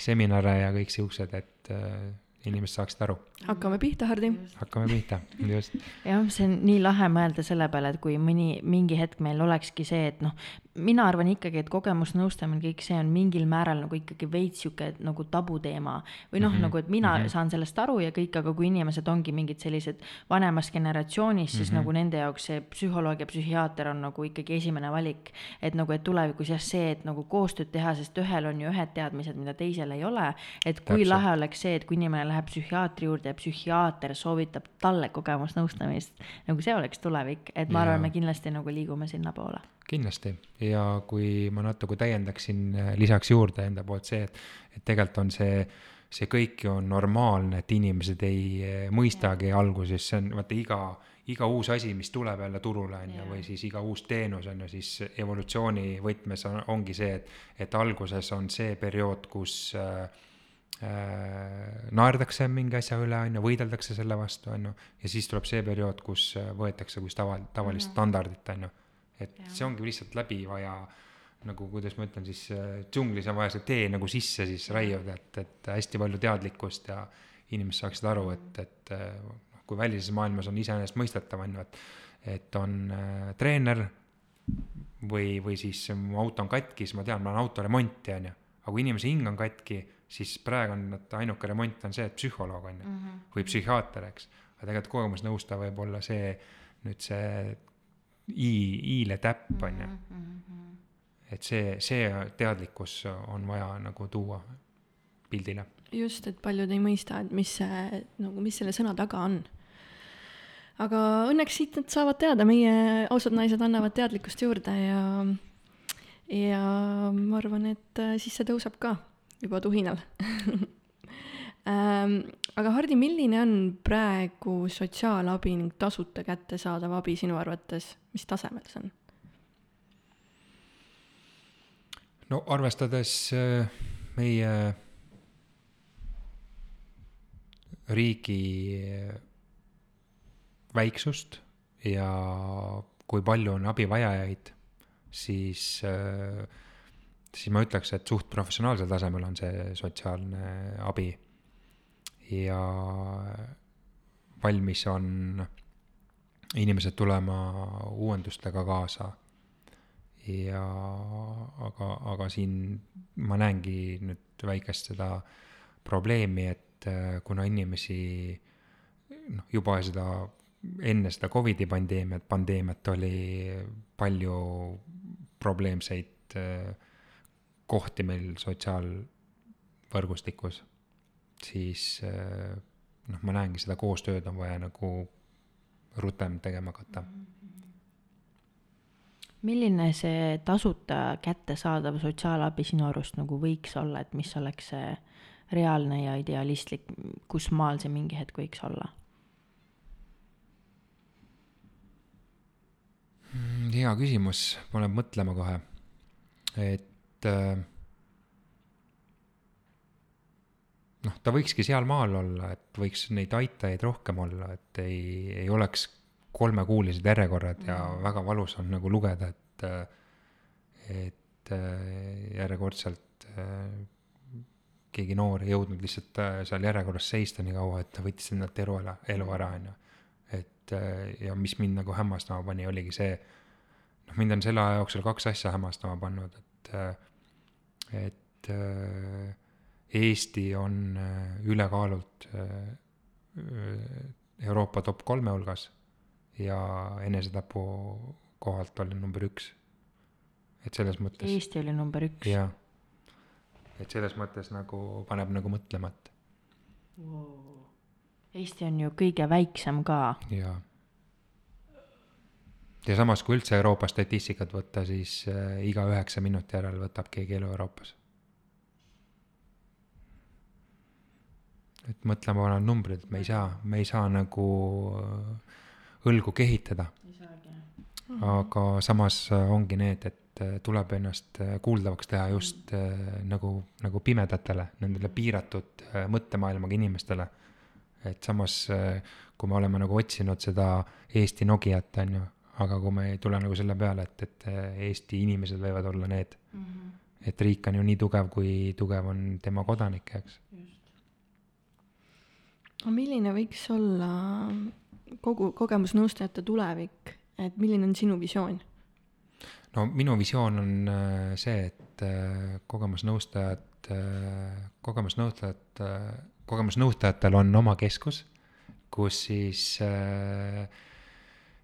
seminare ja kõik siuksed, et äh, inimesed saaksid aru. Hakkame pihta, Hardi. hakkame pihta, just. jah, see on nii lahe mõelda selle peale, et kui mõni, mingi hetk meil olekski see, et noh, mina arvan ikkagi, et kogemusnõustamine, kõik see on mingil määral nagu ikkagi veits sihuke nagu tabuteema. või noh mm, -hmm. nagu, et mina mm -hmm. saan sellest aru ja kõik, aga kui inimesed ongi mingid sellised vanemas generatsioonis, siis mm -hmm. nagu nende jaoks see psühholoog ja psühhiaater on nagu ikkagi esimene valik. et nagu, et tulevikus jah, see, et nagu koostööd teha, sest ühel on ju ühed teadmised, mida teisel ei ole. et kui Täpselt. lahe oleks see, et kui inimene läheb psühhiaatri juurde ja psühhiaater soovitab talle kogemusnõustamist, nagu see oleks tulevik, et ma ja. arvan, me kindlasti nagu liigume sinnapoole. Kindlasti. Ja kui ma natuke täiendaksin äh, lisaks juurde enda poolt see, et, et tegelikult on see, see kõik ju on normaalne, et inimesed ei äh, mõistagi alguses, see on vaata iga, iga uus asi, mis tuleb jälle turule, on ju, või siis iga uus teenus, on ju, siis evolutsiooni võtmes on, ongi see, et, et alguses on see periood, kus äh, naerdakse mingi asja üle, on ju, võideldakse selle vastu, on ju, ja siis tuleb see periood, kus võetakse kui tava, tavalist mm -hmm. standardit, on ju. Et ja. see ongi lihtsalt läbi vaja nagu kuidas ma ütlen siis äh, džunglis on vaja see tee nagu sisse siis raiuda, et, et hästi palju teadlikkust ja inimesed saaksid aru, et, et äh, noh, kui välises maailmas on iseenesestmõistetav on ju, et, et on äh, treener või, või siis mu auto on katki, siis ma tean, ma olen autoremonti on ju, aga kui inimese hing on katki, siis praegu on, et ainuke remont on see, et psühholoog on ju mm, -hmm. või psühhiaater, eks. aga tegelikult kogemusnõustaja võib olla see, nüüd see i, i-le täpp, on ju. Mhm, et see, see teadlikkus on vaja nagu tuua pildile. just, et paljud ei mõista, et mis see, nagu, mis selle sõna taga on. aga õnneks siit nad saavad teada, meie ausad naised annavad teadlikkust juurde ja, ja ma arvan, et siis see tõuseb ka juba tuhinal ähm, aga Hardi, milline on praegu sotsiaalabi ning tasuta kättesaadav abi sinu arvates, mis tasemel see on? no arvestades äh, meie riigi äh, väiksust ja kui palju on abivajajaid, siis, äh, siis ma ütleks, et suht professionaalsel tasemel on see sotsiaalne abi ja valmis on inimesed tulema uuendustega kaasa. ja aga, aga siin ma näengi nüüd väikest seda probleemi, et äh, kuna inimesi noh, juba seda enne seda Covidi pandeemiat, pandeemiat oli palju probleemseid äh, kohti meil sotsiaalvõrgustikus siis eh, noh, ma näengi seda koostööd on vaja nagu rutem tegema hakata. milline see tasuta kättesaadav sotsiaalabi sinu arust nagu võiks olla, et mis oleks see reaalne ja idealistlik, kus maal see mingi hetk võiks olla? Mm, hea küsimus, paneb mõtlema kohe, et äh, noh, ta võikski sealmaal olla, et võiks neid aitajaid rohkem olla, et ei, ei oleks kolmekuulised järjekorrad ja mm. väga valus on nagu lugeda, et, et järjekordselt keegi noor ei jõudnud lihtsalt seal järjekorras seista nii kaua, et ta võttis endalt elu ära, elu ära, on ju. et ja mis mind nagu hämmastama pani, oligi see, noh, mind on selle aja jooksul kaks asja hämmastama pannud, et, et Eesti on äh, ülekaalult äh, Euroopa top kolme hulgas ja enesetapu kohalt oli number üks. et selles mõttes. Eesti oli number üks. jah, et selles mõttes nagu paneb nagu mõtlema, et wow.. Eesti on ju kõige väiksem ka. jaa. Ja samas, kui üldse Euroopa statistikat võtta, siis äh, iga üheksa minuti järel võtab keegi elu Euroopas et mõtlema panevad numbrid, me ei saa, me ei saa nagu äh, õlgu kehitada. aga samas äh, ongi need, et äh, tuleb ennast kuuldavaks teha just äh, nagu, nagu pimedatele, nendele piiratud äh, mõttemaailmaga inimestele. et samas kui me oleme nagu otsinud seda Eesti Nokiat, on ju, aga kui me ei tule nagu selle peale, et, et äh, Eesti inimesed võivad olla need mm, -hmm. et riik on ju nii tugev, kui tugev on tema kodanik, eks. aga milline võiks olla kogu kogemusnõustajate tulevik, et milline on sinu visioon? no minu visioon on äh, see, et äh, kogemusnõustajad, kogemusnõustajad, kogemusnõustajatel on oma keskus, kus siis äh,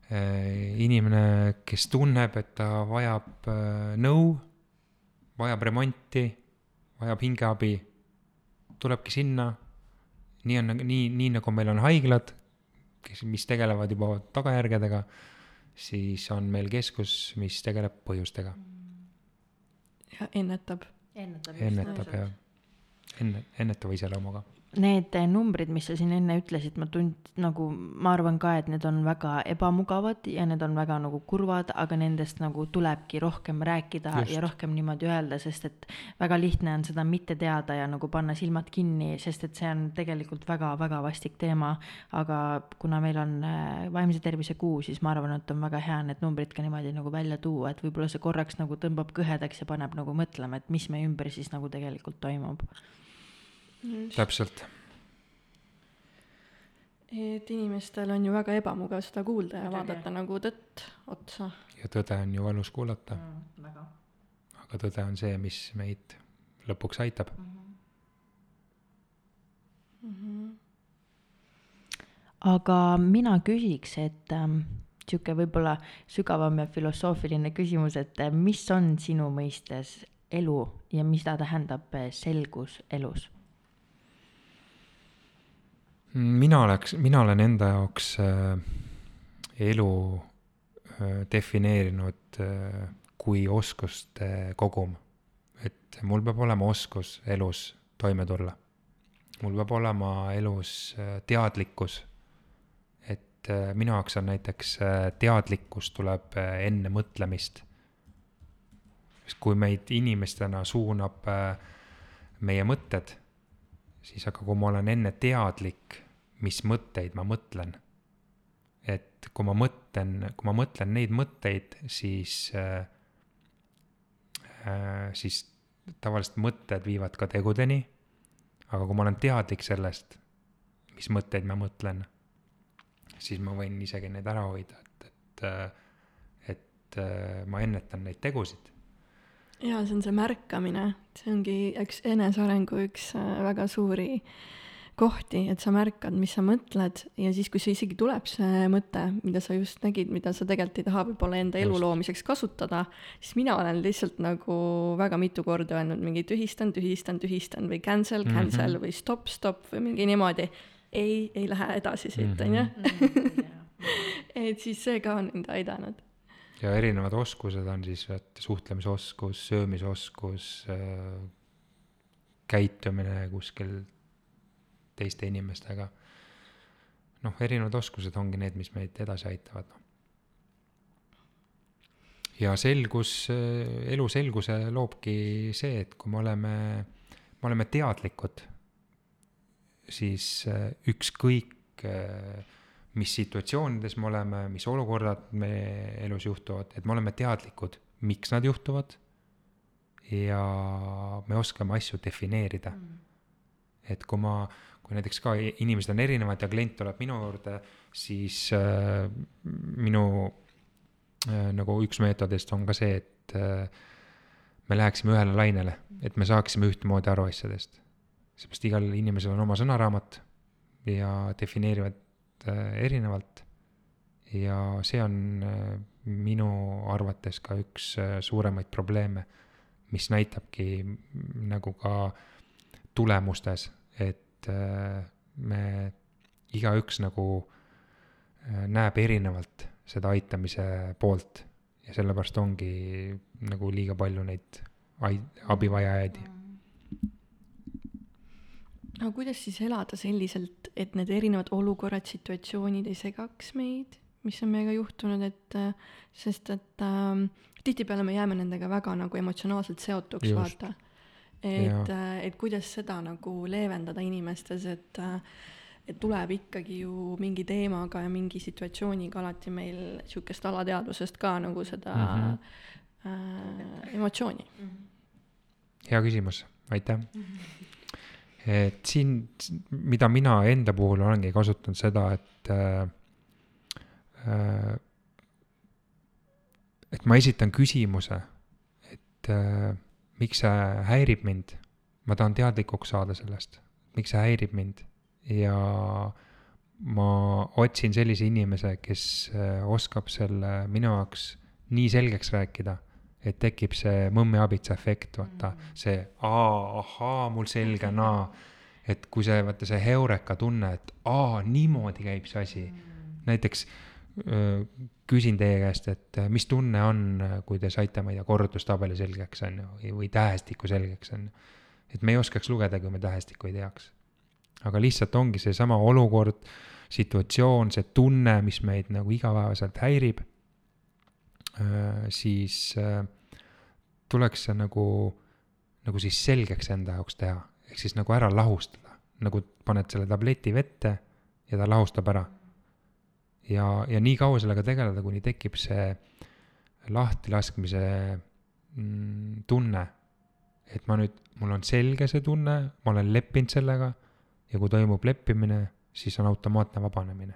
inimene, kes tunneb, et ta vajab äh, nõu, vajab remonti, vajab hingeabi, tulebki sinna. nii on, nii, nii nagu meil on haiglad, kes, mis tegelevad juba tagajärgedega, siis on meil keskus, mis tegeleb põhjustega, ja ennetab. ennetab. ennetab ja enne, ennetava iseloomuga Need numbrid, mis sa siin enne ütlesid, ma tund-, nagu ma arvan ka, et need on väga ebamugavad ja need on väga nagu kurvad, aga nendest nagu tulebki rohkem rääkida Just. ja rohkem niimoodi öelda, sest et väga lihtne on seda mitte teada ja nagu panna silmad kinni, sest et see on tegelikult väga-väga vastik teema. aga kuna meil on äh, vaimse tervise kuu, siis ma arvan, et on väga hea need numbrid ka niimoodi nagu välja tuua, et võib-olla see korraks nagu tõmbab kõhedaks ja paneb nagu mõtlema, et mis meie ümber siis nagu tegelikult toimub täpselt. et inimestel on ju väga ebamugav seda kuulda ja vaadata nagu tõtt otsa. ja tõde on ju valus kuulata mm,. väga. aga tõde on see, mis meid lõpuks aitab mm. -hmm. Mm -hmm. aga mina küsiks, et ähm, sihuke võib-olla sügavam ja filosoofiline küsimus, et äh, mis on sinu mõistes elu ja mida tähendab äh, selgus elus? Mina oleks, mina olen enda jaoks äh, elu äh, defineerinud äh, kui oskuste kogum. et mul peab olema oskus elus toime tulla. mul peab olema elus teadlikkus. et minu jaoks on näiteks teadlikkus tuleb enne mõtlemist. sest kui meid inimestena suunab meie mõtted, siis aga kui ma olen enne teadlik mis mõtteid ma mõtlen. et kui ma mõtlen, kui ma mõtlen neid mõtteid, siis äh,, äh, siis tavaliselt mõtted viivad ka tegudeni. aga kui ma olen teadlik sellest, mis mõtteid ma mõtlen, siis ma võin isegi neid ära hoida, et, et, äh, et äh, ma ennetan neid tegusid jaa, see on see märkamine, see ongi üks enesearengu üks väga suuri äh, kohti, et sa märkad, mis sa mõtled ja siis, kui see isegi tuleb, see mõte, mida sa just nägid, mida sa tegelikult ei taha võib-olla enda elu loomiseks kasutada, siis mina olen lihtsalt nagu väga mitu korda öelnud mingi tühistan, tühistan, tühistan või cancel, cancel mm -hmm. või stop, stop või mingi niimoodi. ei, ei lähe edasi siit, on ju. Mhm. et siis see ka on mind aidanud ja erinevad oskused on siis, et suhtlemisoskus, söömisoskus äh,, käitumine kuskil teiste inimestega. noh, erinevad oskused ongi need, mis meid edasi aitavad, noh. ja selgus, elu selguse loobki see, et kui me oleme, me oleme teadlikud, siis äh, ükskõik, äh, mis situatsioonides me oleme, mis olukorrad meie elus juhtuvad, et me oleme teadlikud, miks nad juhtuvad ja me oskame asju defineerida mm. et kui ma, kui näiteks ka inimesed on erinevad ja klient tuleb minu juurde, siis äh, minu äh, nagu üks meetodist on ka see, et äh, me läheksime ühele lainele, et me saaksime ühtemoodi aru asjadest. seepärast igal inimesel on oma sõnaraamat ja defineerivad äh, erinevalt. ja see on äh, minu arvates ka üks äh, suuremaid probleeme, mis näitabki nagu ka tulemustes, et et äh, me igaüks nagu äh, näeb erinevalt seda aitamise poolt ja sellepärast ongi nagu liiga palju neid ai-, abivajajaid. aga kuidas siis elada selliselt, et need erinevad olukorrad, situatsioonid ei segaks meid, mis on meiega juhtunud, et äh, sest et äh, tihtipeale me jääme nendega väga nagu emotsionaalselt seotuks, vaata. Et Jaa., et kuidas seda nagu leevendada inimestes, et äh, et tuleb ikkagi ju mingi teemaga ja mingi situatsiooniga alati meil sihukest alateadvusest ka nagu seda mm. -hmm. äh, emotsiooni. hea küsimus, aitäh. et siin, mida mina enda puhul olengi kasutanud seda, et äh, äh, et ma esitan küsimuse, et äh, miks see häirib mind. ma tahan teadlikuks saada sellest, miks see häirib mind ja ma otsin sellise inimese, kes äh, oskab selle minu jaoks nii selgeks rääkida, et tekib see mõmmiabitsa efekt, vaata mm., see aa, ahaa, mul selge on aa. et kui see, vaata see heureka tunne, et aa, niimoodi käib see asi mm.. näiteks öö, küsin teie käest, et äh, mis tunne on, kui te saite, ma ei tea, korrutustabeli selgeks, on ju, või tähestiku selgeks, on ju. et me ei oskaks lugeda, kui me tähestikku ei teaks. aga lihtsalt ongi seesama olukord, situatsioon, see tunne, mis meid nagu igapäevaselt häirib, siis äh, tuleks see nagu, nagu siis selgeks enda jaoks teha, ehk siis nagu ära lahustada, nagu paned selle tableti vette ja ta lahustab ära. ja, ja nii kaua sellega tegeleda, kuni tekib see lahtilaskmise mm, tunne. et ma nüüd, mul on selge see tunne, ma olen leppinud sellega ja kui toimub leppimine, siis on automaatne vabanemine.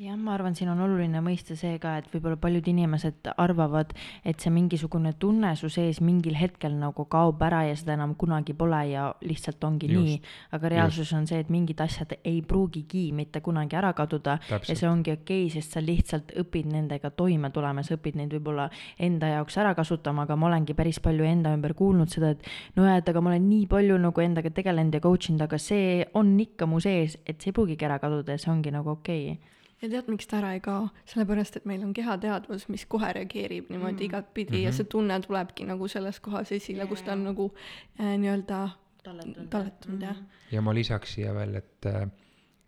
jah, ma arvan, siin on oluline mõista see ka, et võib-olla paljud inimesed arvavad, et see mingisugune tunne su sees mingil hetkel nagu kaob ära ja seda enam kunagi pole ja lihtsalt ongi Just. nii. aga reaalsus on see, et mingid asjad ei pruugigi mitte kunagi ära kaduda ja Täpselt. see ongi okei okay,, sest sa lihtsalt õpid nendega toime tulema, sa õpid neid võib-olla enda jaoks ära kasutama, aga ma olengi päris palju enda ümber kuulnud seda, et no jah, et aga ma olen nii palju nagu endaga tegelenud ja coach inud, aga see on ikka mu sees, et see ei pruugigi ära kaduda ja see ongi nagu okei okay. Ja tead, miks ta ära ei kao? sellepärast, et meil on kehateadvus, mis kohe reageerib niimoodi mm. igatpidi mm -hmm. ja see tunne tulebki nagu selles kohas esile, kus ta on nagu äh, nii-öelda talletunud jah. ja ma lisaks siia veel, et,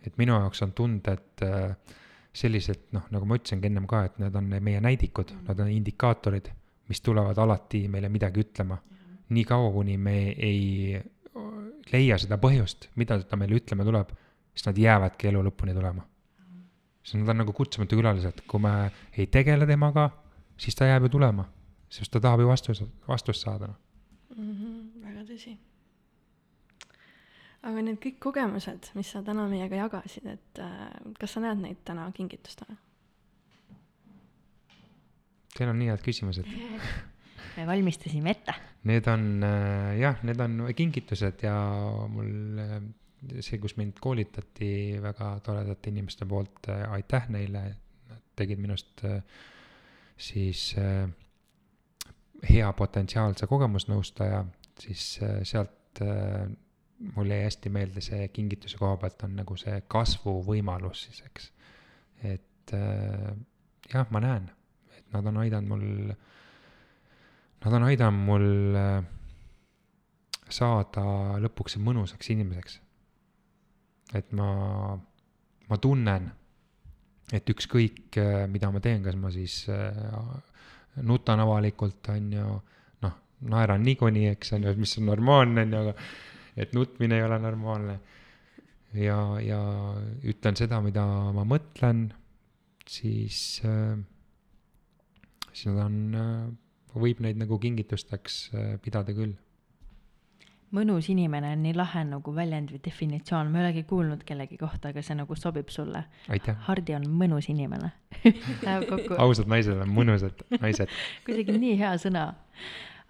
et minu jaoks on tunded äh, sellised, noh, nagu ma ütlesingi ennem ka, et need on meie näidikud, nad on indikaatorid, mis tulevad alati meile midagi ütlema. nii kaua, kuni me ei leia seda põhjust, mida ta meile ütlema tuleb, siis nad jäävadki elu lõpuni tulema. Siis nad on nagu kutsumatu külalised, kui me ei tegele temaga, siis ta jääb ju tulema, sest ta tahab ju vastus, vastust saada, mm. -hmm, väga tõsi. aga need kõik kogemused, mis sa täna meiega jagasid, et äh, kas sa näed neid täna kingitustena? Teil on nii head küsimused. me valmistasime ette. Need on äh, jah, need on kingitused ja mul äh, see, kus mind koolitati väga toredate inimeste poolt, aitäh neile, nad tegid minust äh, siis äh, hea potentsiaalse kogemusnõustaja, siis äh, sealt äh, mul jäi hästi meelde see kingituse koha pealt on nagu see kasvuvõimalus siis, eks. et äh, jah, ma näen, et nad on aidanud mul Nad on aidanud mul äh, saada lõpuks mõnusaks inimeseks. Et ma, ma tunnen, et ükskõik, mida ma teen, kas ma siis äh, nutan avalikult, on ju, noh, naeran niikuinii, eks on ju, mis on normaalne, on ju, aga et nutmine ei ole normaalne. ja, ja ütlen seda, mida ma mõtlen, siis äh,, siis nad on äh, võib neid nagu kingitusteks äh, pidada küll. Mõnus inimene on nii lahe nagu väljend või definitsioon, ma ei olegi kuulnud kellegi kohta, aga see nagu sobib sulle. aitäh. Hardi on mõnus inimene. Läheb kokku, ausad naised on mõnusad naised. kuidagi nii hea sõna.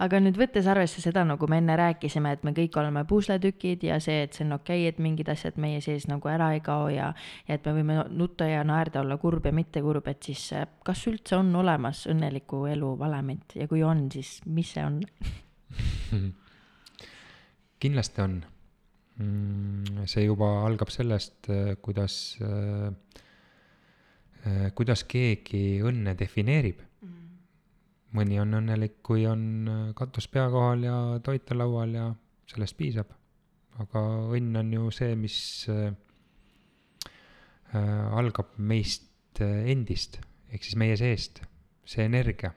aga nüüd võttes arvesse seda, nagu me enne rääkisime, et me kõik oleme pusletükid ja see, et see on okei okay,, et mingid asjad meie sees nagu ära ei kao ja ja et me võime nutta ja naerda, olla kurb ja mitte kurb, et siis äh, kas üldse on olemas õnneliku elu valemit ja kui on, siis mis see on? kindlasti on. see juba algab sellest, kuidas, kuidas keegi õnne defineerib. mõni on õnnelik, kui on äh, katus pea kohal ja toit on laual ja sellest piisab. aga õnn on ju see, mis äh, äh, algab meist äh, endist ehk siis meie seest, see energia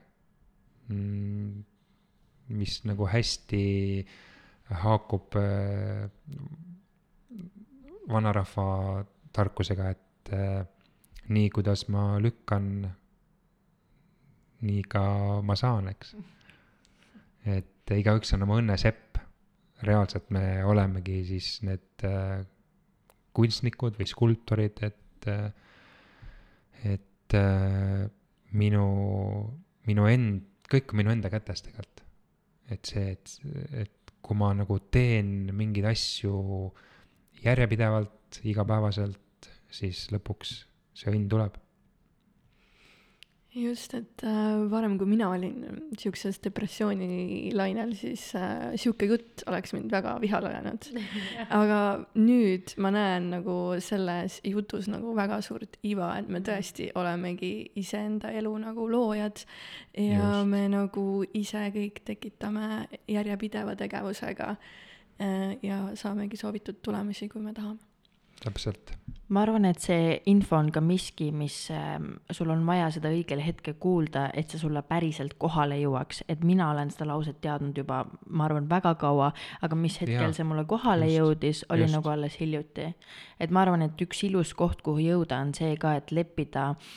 mm, mis nagu hästi haakub äh, vanarahva tarkusega, et äh, nii, kuidas ma lükkan, nii ka ma saan, eks. et igaüks on oma õnne sepp. reaalselt me olemegi siis need äh, kunstnikud või skulptorid, et, et minu, minu end, kõik on minu enda kätes tegelikult et see, et, et kui ma nagu teen mingeid asju järjepidevalt, igapäevaselt, siis lõpuks see õnn tuleb just, et äh, varem, kui mina olin siukses depressioonilainel, siis äh, sihuke jutt oleks mind väga vihale ajanud. aga nüüd ma näen nagu selles jutus nagu väga suurt iva, et me tõesti olemegi iseenda elu nagu loojad ja just. me nagu ise kõik tekitame järjepideva tegevusega äh, ja saamegi soovitud tulemusi, kui me tahame täpselt. ma arvan, et see info on ka miski, mis äh, sul on vaja seda õigel hetkel kuulda, et see sulle päriselt kohale jõuaks, et mina olen seda lauset teadnud juba, ma arvan, väga kaua, aga mis hetkel ja, see mulle kohale just, jõudis, oli just. nagu alles hiljuti. et ma arvan, et üks ilus koht, kuhu jõuda, on see ka, et leppida äh,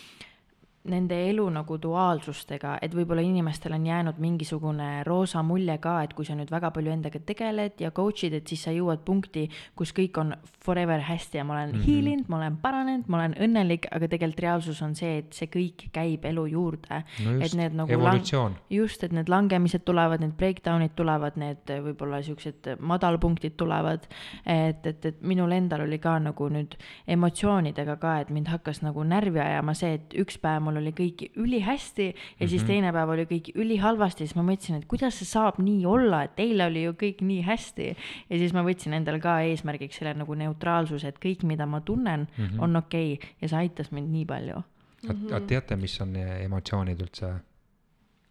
nende elu nagu duaalsustega, et võib-olla inimestel on jäänud mingisugune roosa mulje ka, et kui sa nüüd väga palju endaga tegeled ja coach'id, et siis sa jõuad punkti, kus kõik on forever hästi ja ma olen mm -hmm. healinud, ma olen paranenud, ma olen õnnelik, aga tegelikult reaalsus on see, et see kõik käib elu juurde no. et need nagu evolutsioon. just, et need langemised tulevad, need breakdown'id tulevad, need võib-olla siuksed madalpunktid tulevad. et, et, et minul endal oli ka nagu nüüd emotsioonidega ka, et mind hakkas nagu närvi ajama see, et üks päev mul oli kõik ülihästi ja mm -hmm. siis mhm. teine päev oli kõik ülihalvasti, siis ma mõtlesin, et kuidas see saab nii olla, et eile oli ju kõik nii hästi. ja siis ma võtsin endale ka eesmärgiks selle nagu neutraalsuse, et kõik, mida ma tunnen mm, -hmm. on okei okay. ja see aitas mind nii palju. aga teate, mis on emotsioonid üldse?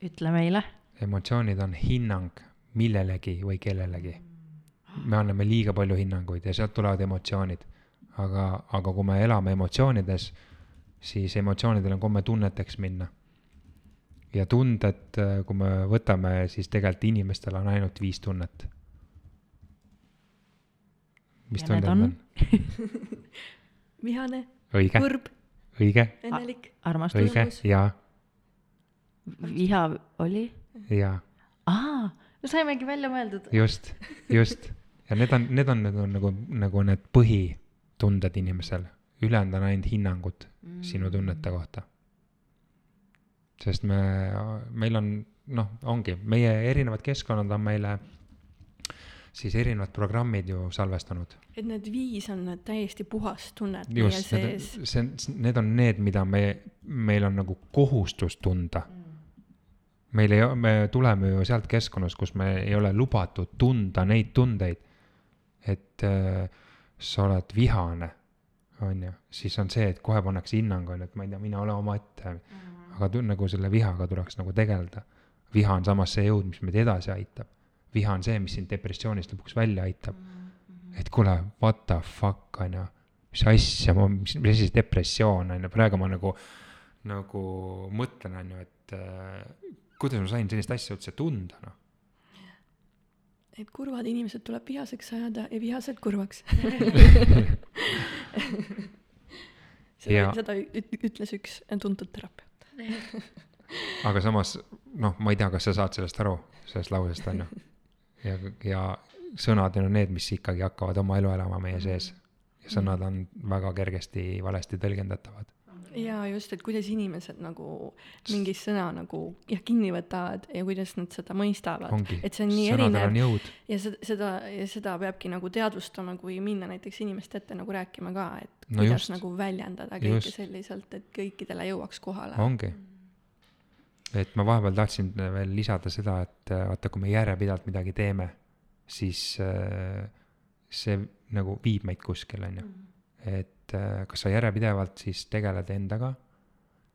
ütle meile. emotsioonid on hinnang millelegi või kellelegi. me anname liiga palju hinnanguid ja sealt tulevad emotsioonid. aga, aga kui me elame emotsioonides siis emotsioonidel on komme tunneteks minna. ja tunded, äh, kui me võtame, siis tegelikult inimestel on ainult viis tunnet. mis tunded on, on? vihane. kurb. õige. õnnelik. armastus. õige, jaa. viha oli? jaa. aa, no saimegi välja mõeldud. just, just. ja need on, need on, need on nagu, nagu need põhitunded inimesel ülejäänud on ainult hinnangud mm. sinu tunnete kohta. sest me, meil on, noh, ongi, meie erinevad keskkonnad on meile siis erinevad programmid ju salvestanud. et need viis on need täiesti puhas tunnet meie sees. see, need on need, mida me, meil on nagu kohustus tunda mm. meil ei, me tuleme ju sealt keskkonnast, kus me ei ole lubatud tunda neid tundeid. et äh, sa oled vihane on ju, siis on see, et kohe pannakse hinnang, on ju, et ma ei tea, mine ole omaette mm. -hmm. aga tu, nagu selle vihaga tuleks nagu tegeleda. viha on samas see jõud, mis meid edasi aitab. viha on see, mis sind depressioonist lõpuks välja aitab mm. -hmm. et kuule, what the fuck, on ju, mis asja, mis, mis asi see depressioon on ju, praegu ma nagu, nagu mõtlen, on ju, et äh, kuidas ma sain sellist asja üldse tunda, noh et kurvad inimesed tuleb vihaseks ajada ja vihased kurvaks seda, seda ütles üks tuntud terapeut aga samas noh, ma ei tea, kas sa saad sellest aru, sellest lausest on ju. ja, ja sõnad on need, mis ikkagi hakkavad oma elu elama meie sees. ja sõnad on väga kergesti valesti tõlgendatavad jaa, just, et kuidas inimesed nagu mingist sõna nagu jah, kinni võtavad ja kuidas nad seda mõistavad. et see on nii Sõnadel erinev. ja seda, seda, ja seda peabki nagu teadvustama, kui minna näiteks inimeste ette nagu rääkima ka, et no kuidas just. nagu väljendada kõike just. selliselt, et kõikidele jõuaks kohale. ongi. et ma vahepeal tahtsin veel lisada seda, et vaata, kui me järjepidevalt midagi teeme, siis äh, see nagu viib meid kuskile, on ju. Mm. et et äh, kas sa järjepidevalt siis tegeled endaga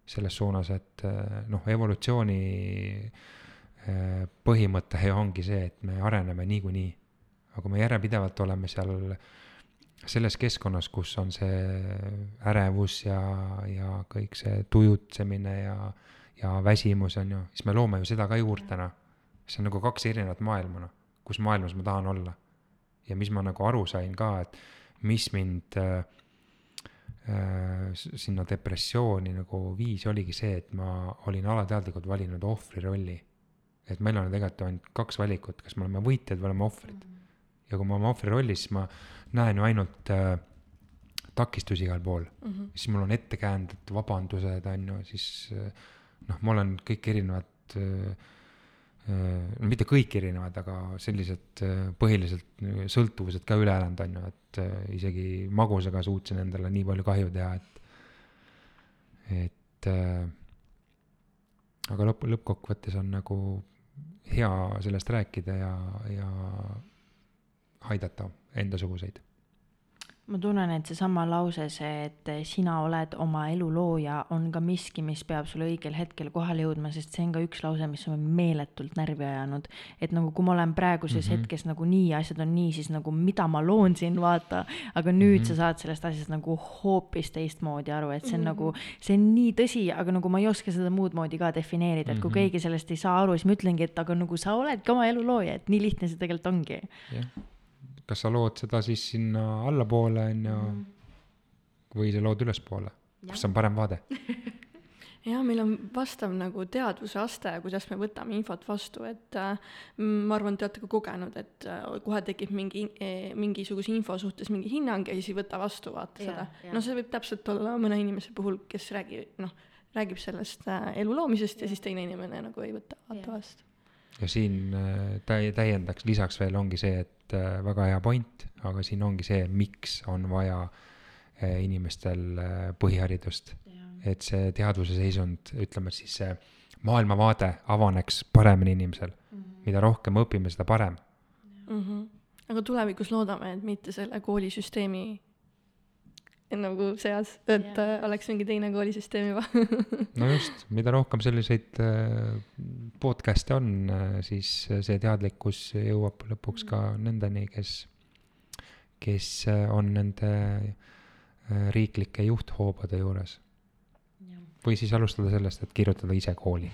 selles suunas, et äh, noh, evolutsiooni äh, põhimõte ju ongi see, et me areneme niikuinii. aga kui me järjepidevalt oleme seal selles keskkonnas, kus on see ärevus ja, ja kõik see tujutsemine ja, ja väsimus on ju, siis me loome ju seda ka juurde noh. see on nagu kaks erinevat maailma noh, kus maailmas ma tahan olla. ja mis ma nagu aru sain ka, et mis mind äh, sinna depressiooni nagu viis, oligi see, et ma olin alateadlikult valinud ohvri rolli. et meil on tegelikult ainult kaks valikut, kas me oleme võitjad või oleme ohvrid. ja kui me oleme ohvri rollis, siis ma näen ju ainult äh, takistusi igal pool mm, -hmm. siis mul on ettekäänded, vabandused, on ju, siis äh, noh, ma olen kõik erinevad äh, mitte kõik erinevad, aga sellised äh, põhiliselt sõltuvused ka üle elanud, on ju, et äh, isegi magusaga suutsin endale nii palju kahju teha, et, et äh, aga lõpp, lõppkokkuvõttes on nagu hea sellest rääkida ja, ja aidata endasuguseid ma tunnen, et seesama lause, see, et sina oled oma elu looja, on ka miski, mis peab sulle õigel hetkel kohale jõudma, sest see on ka üks lause, mis on meeletult närvi ajanud. et nagu, kui ma olen praeguses mm -hmm. hetkes nagu nii, asjad on nii, siis nagu mida ma loon siin, vaata. aga nüüd mm -hmm. sa saad sellest asjast nagu hoopis teistmoodi aru, et see on mm -hmm. nagu, see on nii tõsi, aga nagu ma ei oska seda muud moodi ka defineerida, et kui mm -hmm. keegi sellest ei saa aru, siis ma ütlengi, et aga nagu sa oledki oma elu looja, et nii lihtne see tegelikult ongi. jah kas sa lood seda siis sinna allapoole, on ju, mhm. või sa lood ülespoole, kus on parem vaade jah, meil on vastav nagu teadvuse aste, kuidas me võtame infot vastu, et äh, ma arvan, te olete ka kogenud, et äh, kohe tekib mingi äh,, mingisuguse info suhtes mingi hinnang ja siis ei võta vastu, vaata ja, seda. no see võib täpselt olla mõne inimese puhul, kes räägib, noh, räägib sellest äh, elu loomisest ja. ja siis teine inimene nagu ei võta, vaata vastu. Ja siin äh, täi-, täiendaks lisaks veel ongi see, et äh, väga hea point, aga siin ongi see, miks on vaja äh, inimestel põhiharidust. et see teadvuse seisund, ütleme siis see maailmavaade avaneks paremini inimesel mm. -hmm. mida rohkem õpime, seda parem mm. -hmm. aga tulevikus loodame, et mitte selle koolisüsteemi nagu seas, et ja. äh, oleks mingi teine koolisüsteem juba no just, mida rohkem selliseid äh, podcast'e on äh,, siis see teadlikkus jõuab lõpuks ka mm. nendeni, kes, kes on nende riiklike juhthoobade juures. või siis alustada sellest, et kirjutada ise kooli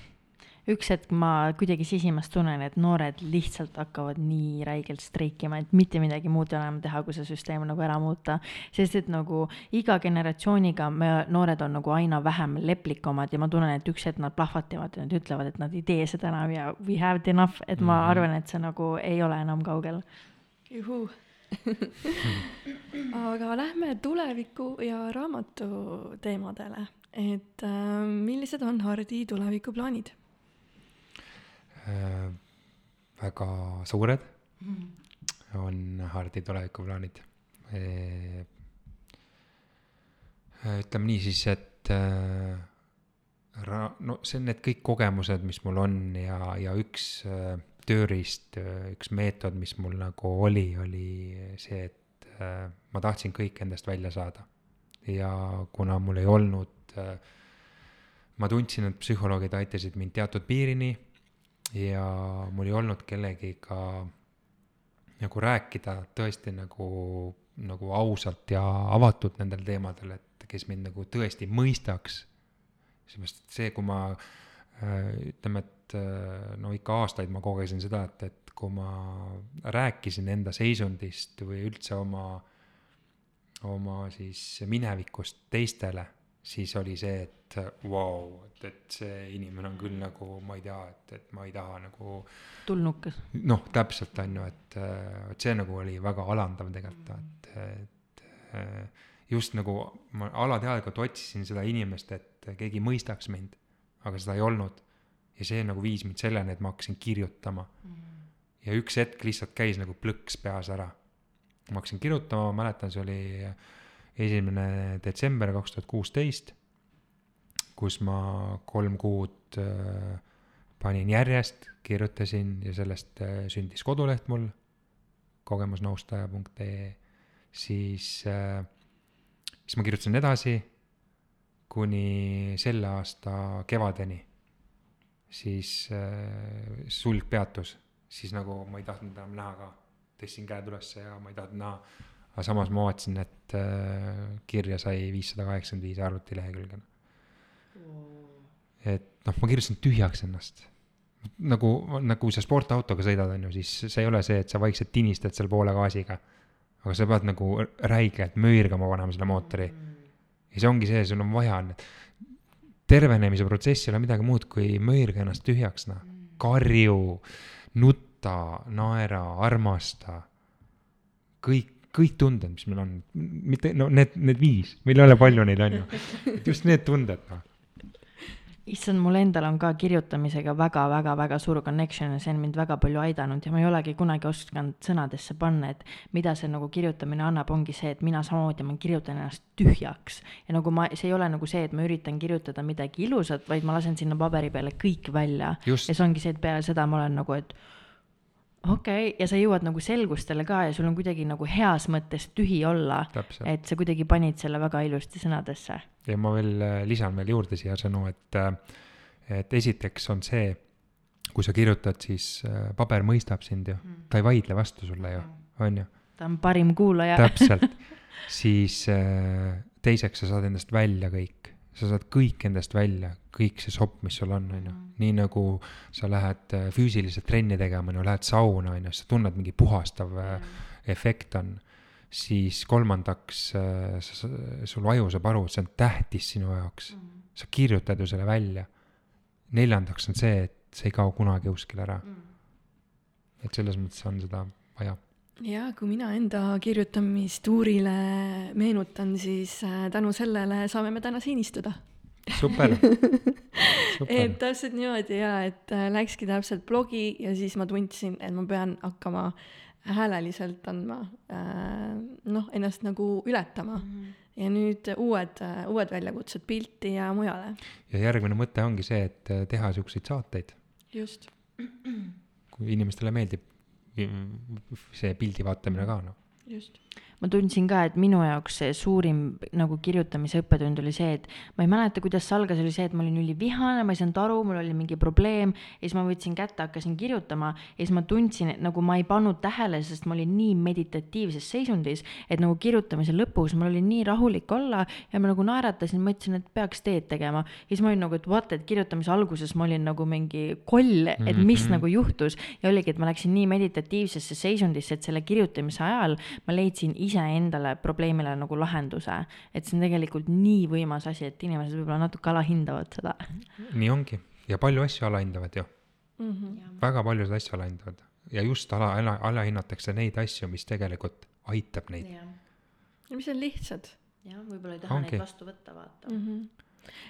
üks hetk ma kuidagi sisimas tunnen, et noored lihtsalt hakkavad nii räigelt streikima, et mitte midagi muud ei ole enam teha, kui see süsteem nagu ära muuta. sest et nagu iga generatsiooniga me noored on nagu aina vähem leplikumad ja ma tunnen, et üks hetk nad plahvatavad ja nad ütlevad, et nad ei tee seda enam ja we have enough, et ma mm -hmm. arvan, et see nagu ei ole enam kaugel. juhuu aga lähme tuleviku ja raamatu teemadele, et äh, millised on Hardi tulevikuplaanid? Äh, väga suured on Hardi tulevikuplaanid. Äh, ütleme nii siis, et äh, ra-, no see on need kõik kogemused, mis mul on ja, ja üks tööriist, üks meetod, mis mul nagu oli, oli see, et ma tahtsin kõik endast välja saada. ja kuna mul ei olnud, ma tundsin, et psühholoogid aitasid mind teatud piirini ja mul ei olnud kellegiga nagu rääkida tõesti nagu, nagu ausalt ja avatult nendel teemadel, et kes mind nagu tõesti mõistaks. seepärast, et see, kui ma äh, ütleme, et äh, no ikka aastaid ma kogesin seda, et, et kui ma rääkisin enda seisundist või üldse oma, oma siis minevikust teistele siis oli see, et vau wow,, et, et see inimene on küll nagu, ma ei tea, et, et ma ei taha nagu. tulnukas. noh, täpselt on ju, et, et see nagu oli väga alandav tegelikult, et, et just nagu ma alateadlikult otsisin seda inimest, et keegi mõistaks mind, aga seda ei olnud. ja see nagu viis mind selleni, et ma hakkasin kirjutama mm. ja üks hetk lihtsalt käis nagu plõks peas ära. ma hakkasin kirjutama, ma mäletan, see oli esimene detsember kaks tuhat kuusteist, kus ma kolm kuud äh, panin järjest, kirjutasin ja sellest äh, sündis koduleht mul, kogemusnõustaja.ee, siis, äh, siis ma kirjutasin edasi kuni selle aasta kevadeni. siis sulg peatus, siis nagu ma ei tahtnud enam näha ka, tõstsin käed ülesse ja ma ei tahtnud näha aga samas ma vaatasin, et äh, kirja sai viissada kaheksakümmend viis arvutilehekülge. et noh, ma kirjutasin tühjaks ennast. nagu, nagu sa sportautoga sõidad, on ju, siis see ei ole see, et sa vaikselt tinistad seal poole gaasiga. aga sa pead nagu räigelt möirgama panema selle mootori. ja see ongi see, sul on vaja, tervenemise protsess ei ole midagi muud kui möirga ennast tühjaks, noh. karju, nutta, naera, armasta. kõik, kõik tunded, mis meil on, mitte, no need, need viis, meil ei ole palju neid, on ju. just need tunded, noh issand, mul endal on ka kirjutamisega väga-väga-väga suur connection ja see on mind väga palju aidanud ja ma ei olegi kunagi osanud sõnadesse panna, et mida see nagu kirjutamine annab, ongi see, et mina samamoodi, ma kirjutan ennast tühjaks. ja nagu ma, see ei ole nagu see, et ma üritan kirjutada midagi ilusat, vaid ma lasen sinna paberi peale kõik välja. ja see ongi see, et peale seda ma olen nagu, et okei okay., ja sa jõuad nagu selgustele ka ja sul on kuidagi nagu heas mõttes tühi olla. et sa kuidagi panid selle väga ilusti sõnadesse ja ma veel äh, lisan veel juurde siia sõnu, et, äh, et esiteks on see, kui sa kirjutad, siis äh, paber mõistab sind ju mm., ta ei vaidle vastu sulle ju, mm. on ju. ta on parim kuulaja täpselt, siis teiseks sa saad endast välja kõik, sa saad kõik endast välja, kõik see sopp, mis sul on, on ju. Mm. nii nagu sa lähed füüsiliselt trenni tegema, on ju, lähed sauna, on ju, sa tunned mingi puhastav mm. efekt on siis kolmandaks äh, sul aju saab aru, et see on tähtis sinu jaoks mm. sa kirjutad ju selle välja. neljandaks on see, et see ei kao kunagi kuskile ära mm. et selles mõttes on seda vaja. ja kui mina enda kirjutamistuurile meenutan, siis äh, tänu sellele saame me täna siin istuda super, super. et täpselt niimoodi ja, et äh, läkski täpselt blogi ja siis ma tundsin, et ma pean hakkama äh, hääleliselt andma, äh, noh, ennast nagu ületama mm. -hmm. ja nüüd uued, uued väljakutsed pilti ja mujale. ja järgmine mõte ongi see, et äh, teha siukseid saateid. just. kui inimestele meeldib see pildi vaatamine ka, noh. just ma tundsin ka, et minu jaoks see suurim nagu kirjutamise õppetund oli see, et ma ei mäleta, kuidas see algas, oli see, et ma olin ülivihane, ma ei saanud aru, mul oli mingi probleem ja siis ma võtsin kätte, hakkasin kirjutama ja siis ma tundsin, et nagu ma ei pannud tähele, sest ma olin nii meditatiivses seisundis, et nagu kirjutamise lõpus mul oli nii rahulik olla ja ma nagu naeratasin, mõtlesin, et peaks teed tegema. ja siis ma olin nagu, et what, et kirjutamise alguses ma olin nagu mingi koll, et mis mm -hmm. nagu juhtus ja oligi, et ma läksin nii meditatiivsesse seisundisse, et selle kirjutamise ajal ma leidsin iseendale probleemile nagu lahenduse. et see on tegelikult nii võimas asi, et inimesed võib-olla natuke alahindavad seda. nii ongi ja palju asju alahindavad ju mm. -hmm. väga paljud asju alahindavad ja just ala, ala, alahinnatakse neid asju, mis tegelikult aitab neid. ja mis on lihtsad. jah, võib-olla ei taha ongi. neid vastu võtta, vaata mm. -hmm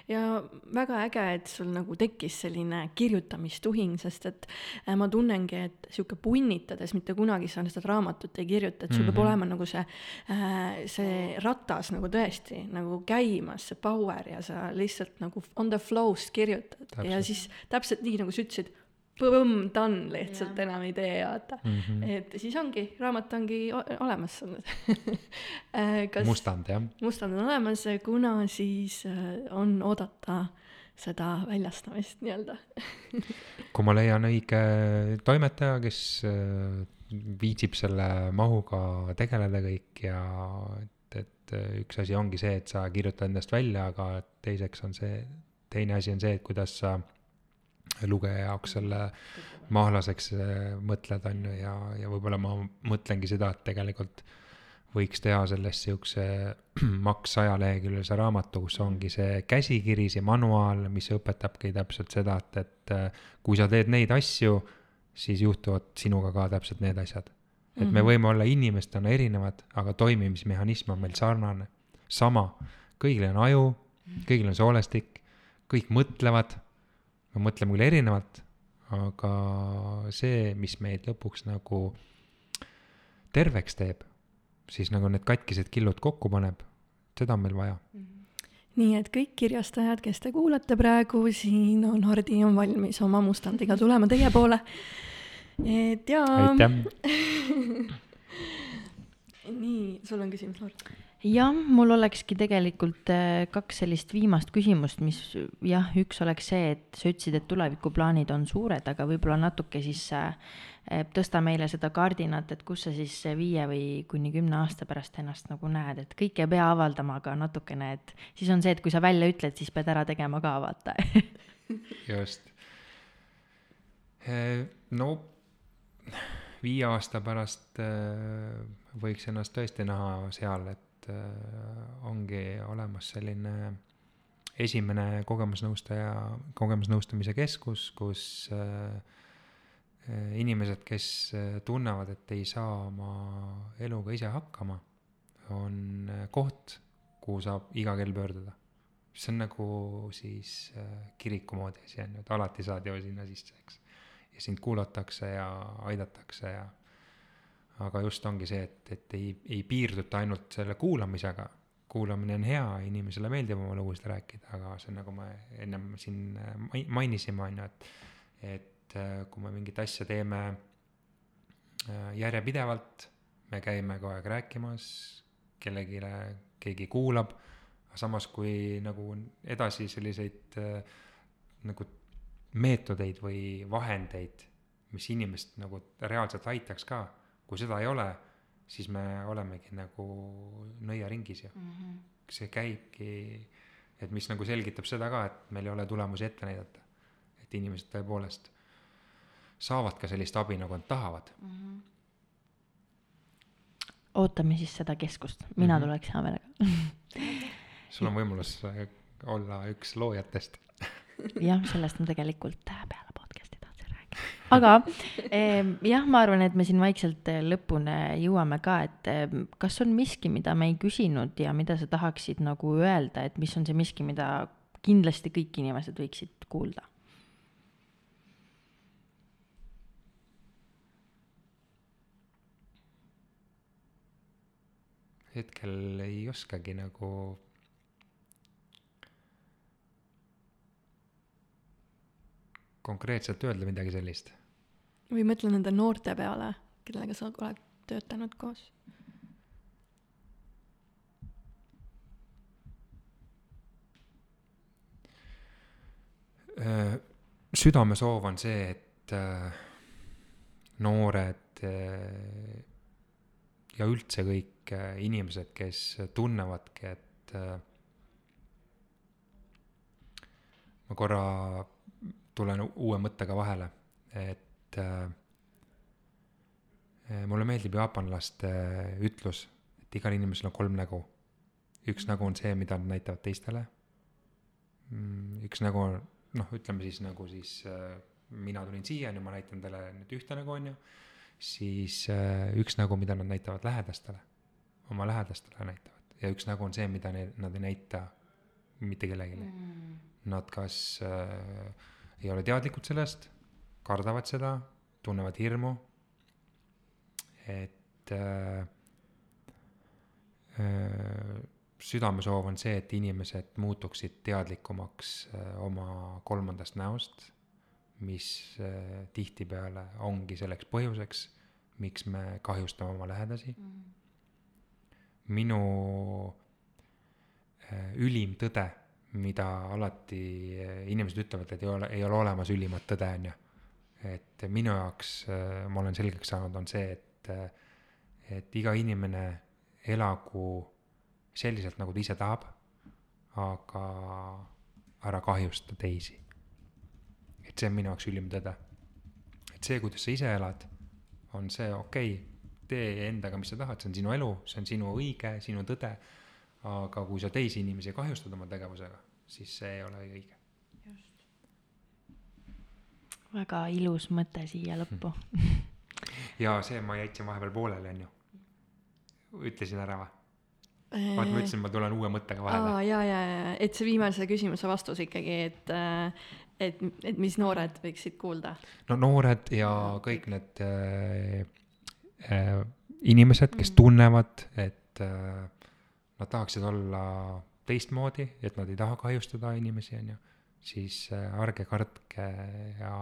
ja väga äge, et sul nagu tekkis selline kirjutamistuhing, sest et äh, ma tunnengi, et sihuke punnitades mitte kunagi sa seda raamatut ei kirjuta, et sul mm -hmm. peab mhm. olema nagu see, äh, see ratas nagu tõesti nagu käimas, see power ja sa lihtsalt nagu on the flow'st kirjutad täpselt. ja siis täpselt nii, nagu sa ütlesid põmm, done lihtsalt ja. enam ei tee, vaata mm. -hmm. et siis ongi, raamat ongi olemas äh, kas mustand, jah. mustand on olemas, kuna siis äh, on oodata seda väljastamist nii-öelda kui ma leian õige toimetaja, kes äh, viitsib selle mahuga tegeleda kõik ja et, et üks asi ongi see, et sa kirjutad endast välja, aga teiseks on see, teine asi on see, et kuidas sa lugeja jaoks selle mahlaseks äh, mõtled, on ju, ja, ja võib-olla ma mõtlengi seda, et tegelikult võiks teha sellest siukse maks sajaleheküljelise raamatu, kus ongi see käsikiri, see manuaal, mis õpetabki täpselt seda, et, et äh, kui sa teed neid asju, siis juhtuvad sinuga ka täpselt need asjad. et me mhm. võime olla inimestena erinevad, aga toimimismehhanism on meil sarnane, sama. kõigil on aju, kõigil on soolestik, kõik mõtlevad me mõtleme küll erinevalt, aga see, mis meid lõpuks nagu terveks teeb, siis nagu need katkised killud kokku paneb, seda on meil vaja mm. -hmm nii et kõik kirjastajad, kes te kuulate praegu, siin on Hardi on valmis oma mustandiga tulema teie poole. et jaa. aitäh nii, sul on küsimus, Laura? jah, mul olekski tegelikult äh, kaks sellist viimast küsimust, mis jah, üks oleks see, et sa ütlesid, et tulevikuplaanid on suured, aga võib-olla natuke siis äh, äh, tõsta meile seda kardinat, et kus sa siis viie või kuni kümne aasta pärast ennast nagu näed, et kõike ei pea avaldama, aga natukene, et siis on see, et kui sa välja ütled, siis pead ära tegema ka, vaata. just. no viie aasta pärast võiks ennast tõesti näha seal, et äh, ongi olemas selline esimene kogemusnõustaja, kogemusnõustamise keskus, kus äh, äh, inimesed, kes tunnevad, et ei saa oma eluga ise hakkama, on koht, kuhu saab iga kell pöörduda. see on nagu siis kiriku moodi asi on ju, et alati saad ju sinna sisse, eks. ja sind kuulatakse ja aidatakse ja aga just ongi see, et, et ei, ei piirduta ainult selle kuulamisega, kuulamine on hea, inimesele meeldib oma lugusid rääkida, aga see on nagu me ennem siin äh, mai- mainisime, on ju, et et äh, kui me mingit asja teeme äh, järjepidevalt, me käime kogu aeg rääkimas, kellelegi, keegi kuulab, aga samas kui nagu edasi selliseid nagu meetodeid või vahendeid, mis inimest nagu reaalselt aitaks ka, kui seda ei ole, siis me olemegi nagu nõiaringis ju. see käibki, et mis nagu selgitab seda ka, et meil ei ole tulemusi ette näidata. et inimesed tõepoolest saavad ka sellist abi, nagu nad tahavad. ootame siis seda keskust, mina Mhm. tuleks hea meelega. sul on võimalus olla üks loojatest. jah, sellest ma tegelikult peale. Aga jah, ma arvan, et me siin vaikselt eh, lõpuni jõuame ka, et kas on miski, mida me ei küsinud ja mida sa tahaksid nagu öelda, et mis on see miski, mida kindlasti kõik inimesed võiksid kuulda? hetkel ei oskagi nagu konkreetselt öelda midagi sellist. Või mõtle nende noorte peale, kellega sa oled töötanud koos. Äh, südamesoov on see, et äh, noored äh, ja üldse kõik inimesed, kes tunnevadki, et ma korra tulen uue mõttega vahele, et äh, äh, mulle meeldib jaapanlaste ütlus, et igal inimesel on kolm nägu. üks nägu on see, mida nad näitavad teistele. üks nägu on noh, ütleme siis nagu siis äh, mina tulin siia, nüüd ma näitan teile nüüd ühte nägu, on ju, siis äh, üks nägu, mida nad näitavad lähedastele, oma lähedastele näitavad ja üks nägu on see, mida ne- nad ei näita mitte kellelegi mm.. Nad kas äh, ei ole teadlikud sellest, kardavad seda, tunnevad hirmu, et äh, äh, südamesoov on see, et inimesed muutuksid teadlikumaks äh, oma kolmandast näost, mis äh, tihtipeale ongi selleks põhjuseks, miks me kahjustame oma lähedasi mm.. minu äh, ülim tõde, mida alati äh, inimesed ütlevad, et ei ole, ei ole olemas ülimat tõde, on ju. Et minu jaoks äh, ma olen selgeks saanud, on see, et äh, et iga inimene elagu selliselt, nagu ta ise tahab, aga ära kahjusta teisi. et see on minu jaoks ülim tõde. et see, kuidas sa ise elad, on see okei okay,, tee endaga, mis sa tahad, see on sinu elu, see on sinu õige, sinu tõde, aga kui sa teisi inimesi kahjustad oma tegevusega, siis see ei ole õige. Väga ilus mõte siia lõppu. ja see, ma jätsin vahepeal pooleli, on ju. ütlesin ära või? vaata, ma ütlesin, ma tulen uue mõttega aa, vahele. ja, ja, ja, et see viimase küsimuse vastus ikkagi, et, et, et mis noored võiksid kuulda. no noored ja kõik need äh, äh, inimesed, kes tunnevad, et äh, nad tahaksid olla teistmoodi, et nad ei taha kahjustada inimesi, on ju, siis äh, ärge kartke ja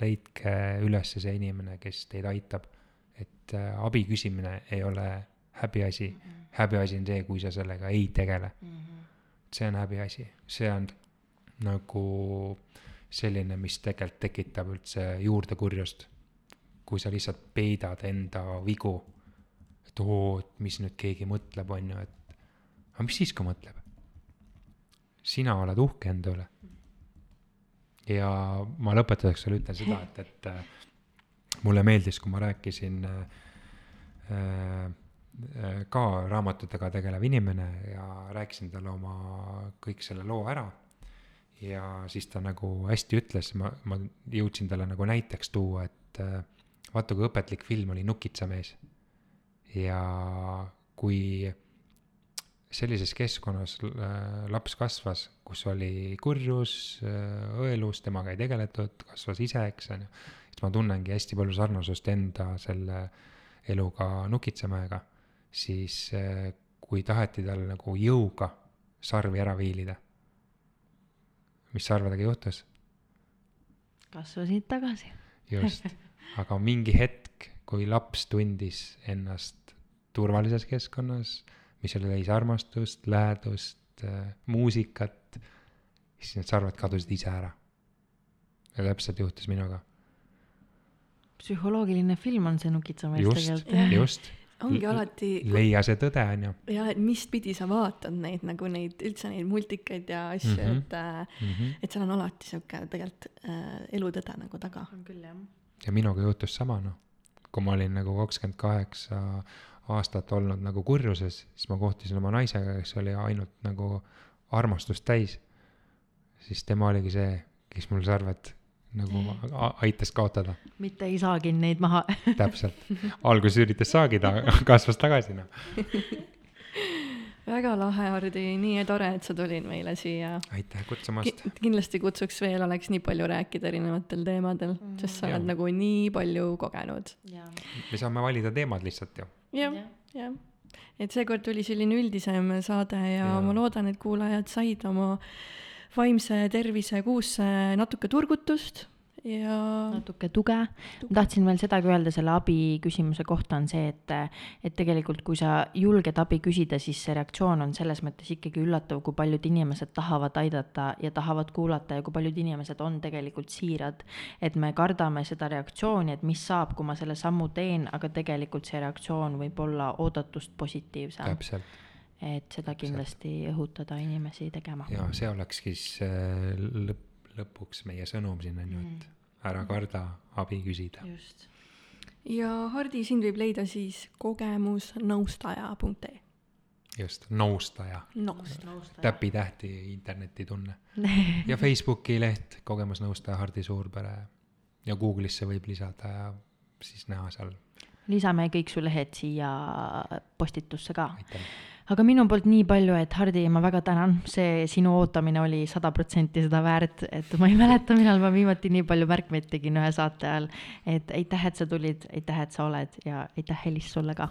leidke üles see inimene, kes teid aitab. et äh, abi küsimine ei ole häbiasi, häbiasi on see, kui sa sellega ei tegele. see on häbiasi, see on nagu selline, mis tegelikult tekitab üldse juurde kurjust. kui sa lihtsalt peidad enda vigu, et oo, et mis nüüd keegi mõtleb, on ju, et aga mis siis, kui mõtleb? sina oled uhke enda üle. Ja ma lõpetuseks veel ütlen seda, et, et äh, mulle meeldis, kui ma rääkisin äh, äh, ka raamatutega tegelev inimene ja rääkisin talle oma kõik selle loo ära. ja siis ta nagu hästi ütles, ma, ma jõudsin talle nagu näiteks tuua, et äh, vaata, kui õpetlik film oli Nukitsamees. ja kui sellises keskkonnas äh, laps kasvas, kus oli kurjus, õelus, temaga ei tegeletud, kasvas ise, eks on ju, siis ma tunnengi hästi palju sarnasust enda selle eluga Nukitsamäega, siis äh, kui taheti tal nagu jõuga sarvi ära viilida, mis sa arvad, aga juhtus? kasvasid tagasi. just, aga mingi hetk, kui laps tundis ennast turvalises keskkonnas, mis oli täis armastust, lähedust, muusikat, siis need sarved kadusid ise ära. ja täpselt juhtus minuga. psühholoogiline film on see Nukitsamees just, tegelikult. just, ongi alati, leia see tõde, on ju ja et mis pidi sa vaatad neid nagu neid üldse neid multikaid ja asju mm. -hmm. et äh, mm. -hmm. et seal on alati sihuke tegelikult äh, elutõde nagu taga. on küll jah. ja minuga juhtus sama, noh. kui ma olin nagu kakskümmend kaheksa aastat olnud nagu kurjuses, siis ma kohtusin oma naisega, kes oli ainult nagu armastust täis. siis tema oligi see, kes mul sarved nagu aitas kaotada, mitte ei saagi neid maha. täpselt. alguses üritas saagida, kasvas tagasi, noh. väga lahe, Hardi, nii tore, et sa tulid meile siia. aitäh kutsumast. kindlasti kutsuks veel, oleks nii palju rääkida erinevatel teemadel, sest sa oled Jaa. nagu nii palju kogenud. me saame valida teemad lihtsalt ju. jah, jah. et seekord tuli selline üldisem saade ja, ja ma loodan, et kuulajad said oma vaimse tervise kuusse natuke turgutust ja natuke tuge. ma tahtsin veel sedagi öelda selle abi küsimuse kohta on see, et, et tegelikult, kui sa julged abi küsida, siis see reaktsioon on selles mõttes ikkagi üllatav, kui paljud inimesed tahavad aidata ja tahavad kuulata ja kui paljud inimesed on tegelikult siirad. et me kardame seda reaktsiooni, et mis saab, kui ma selle sammu teen, aga tegelikult see reaktsioon võib olla oodatust positiivsem. täpselt. et seda kindlasti õhutada inimesi tegema. ja see olekski siis äh, lõpp, lõpuks meie sõnum siin on ju, et ära karda abi küsida. just. ja Hardi, sind võib leida siis kogemusnõustaja.ee. just, nõustaja, nõust. täpitähti internetitunne. ja Facebooki leht Kogemusnõustaja Hardi Suurpere ja Google'isse võib lisada ja siis näha seal, lisame kõik su lehed siia postitusse ka. aitäh. Aga minu poolt nii palju, et Hardi, ma väga tänan, see sinu ootamine oli sada protsenti seda väärt, et ma ei mäleta, millal ma viimati nii palju märkmeid tegin ühe saate ajal. et aitäh, et sa tulid, aitäh, et sa oled ja aitäh, Elis, sulle ka.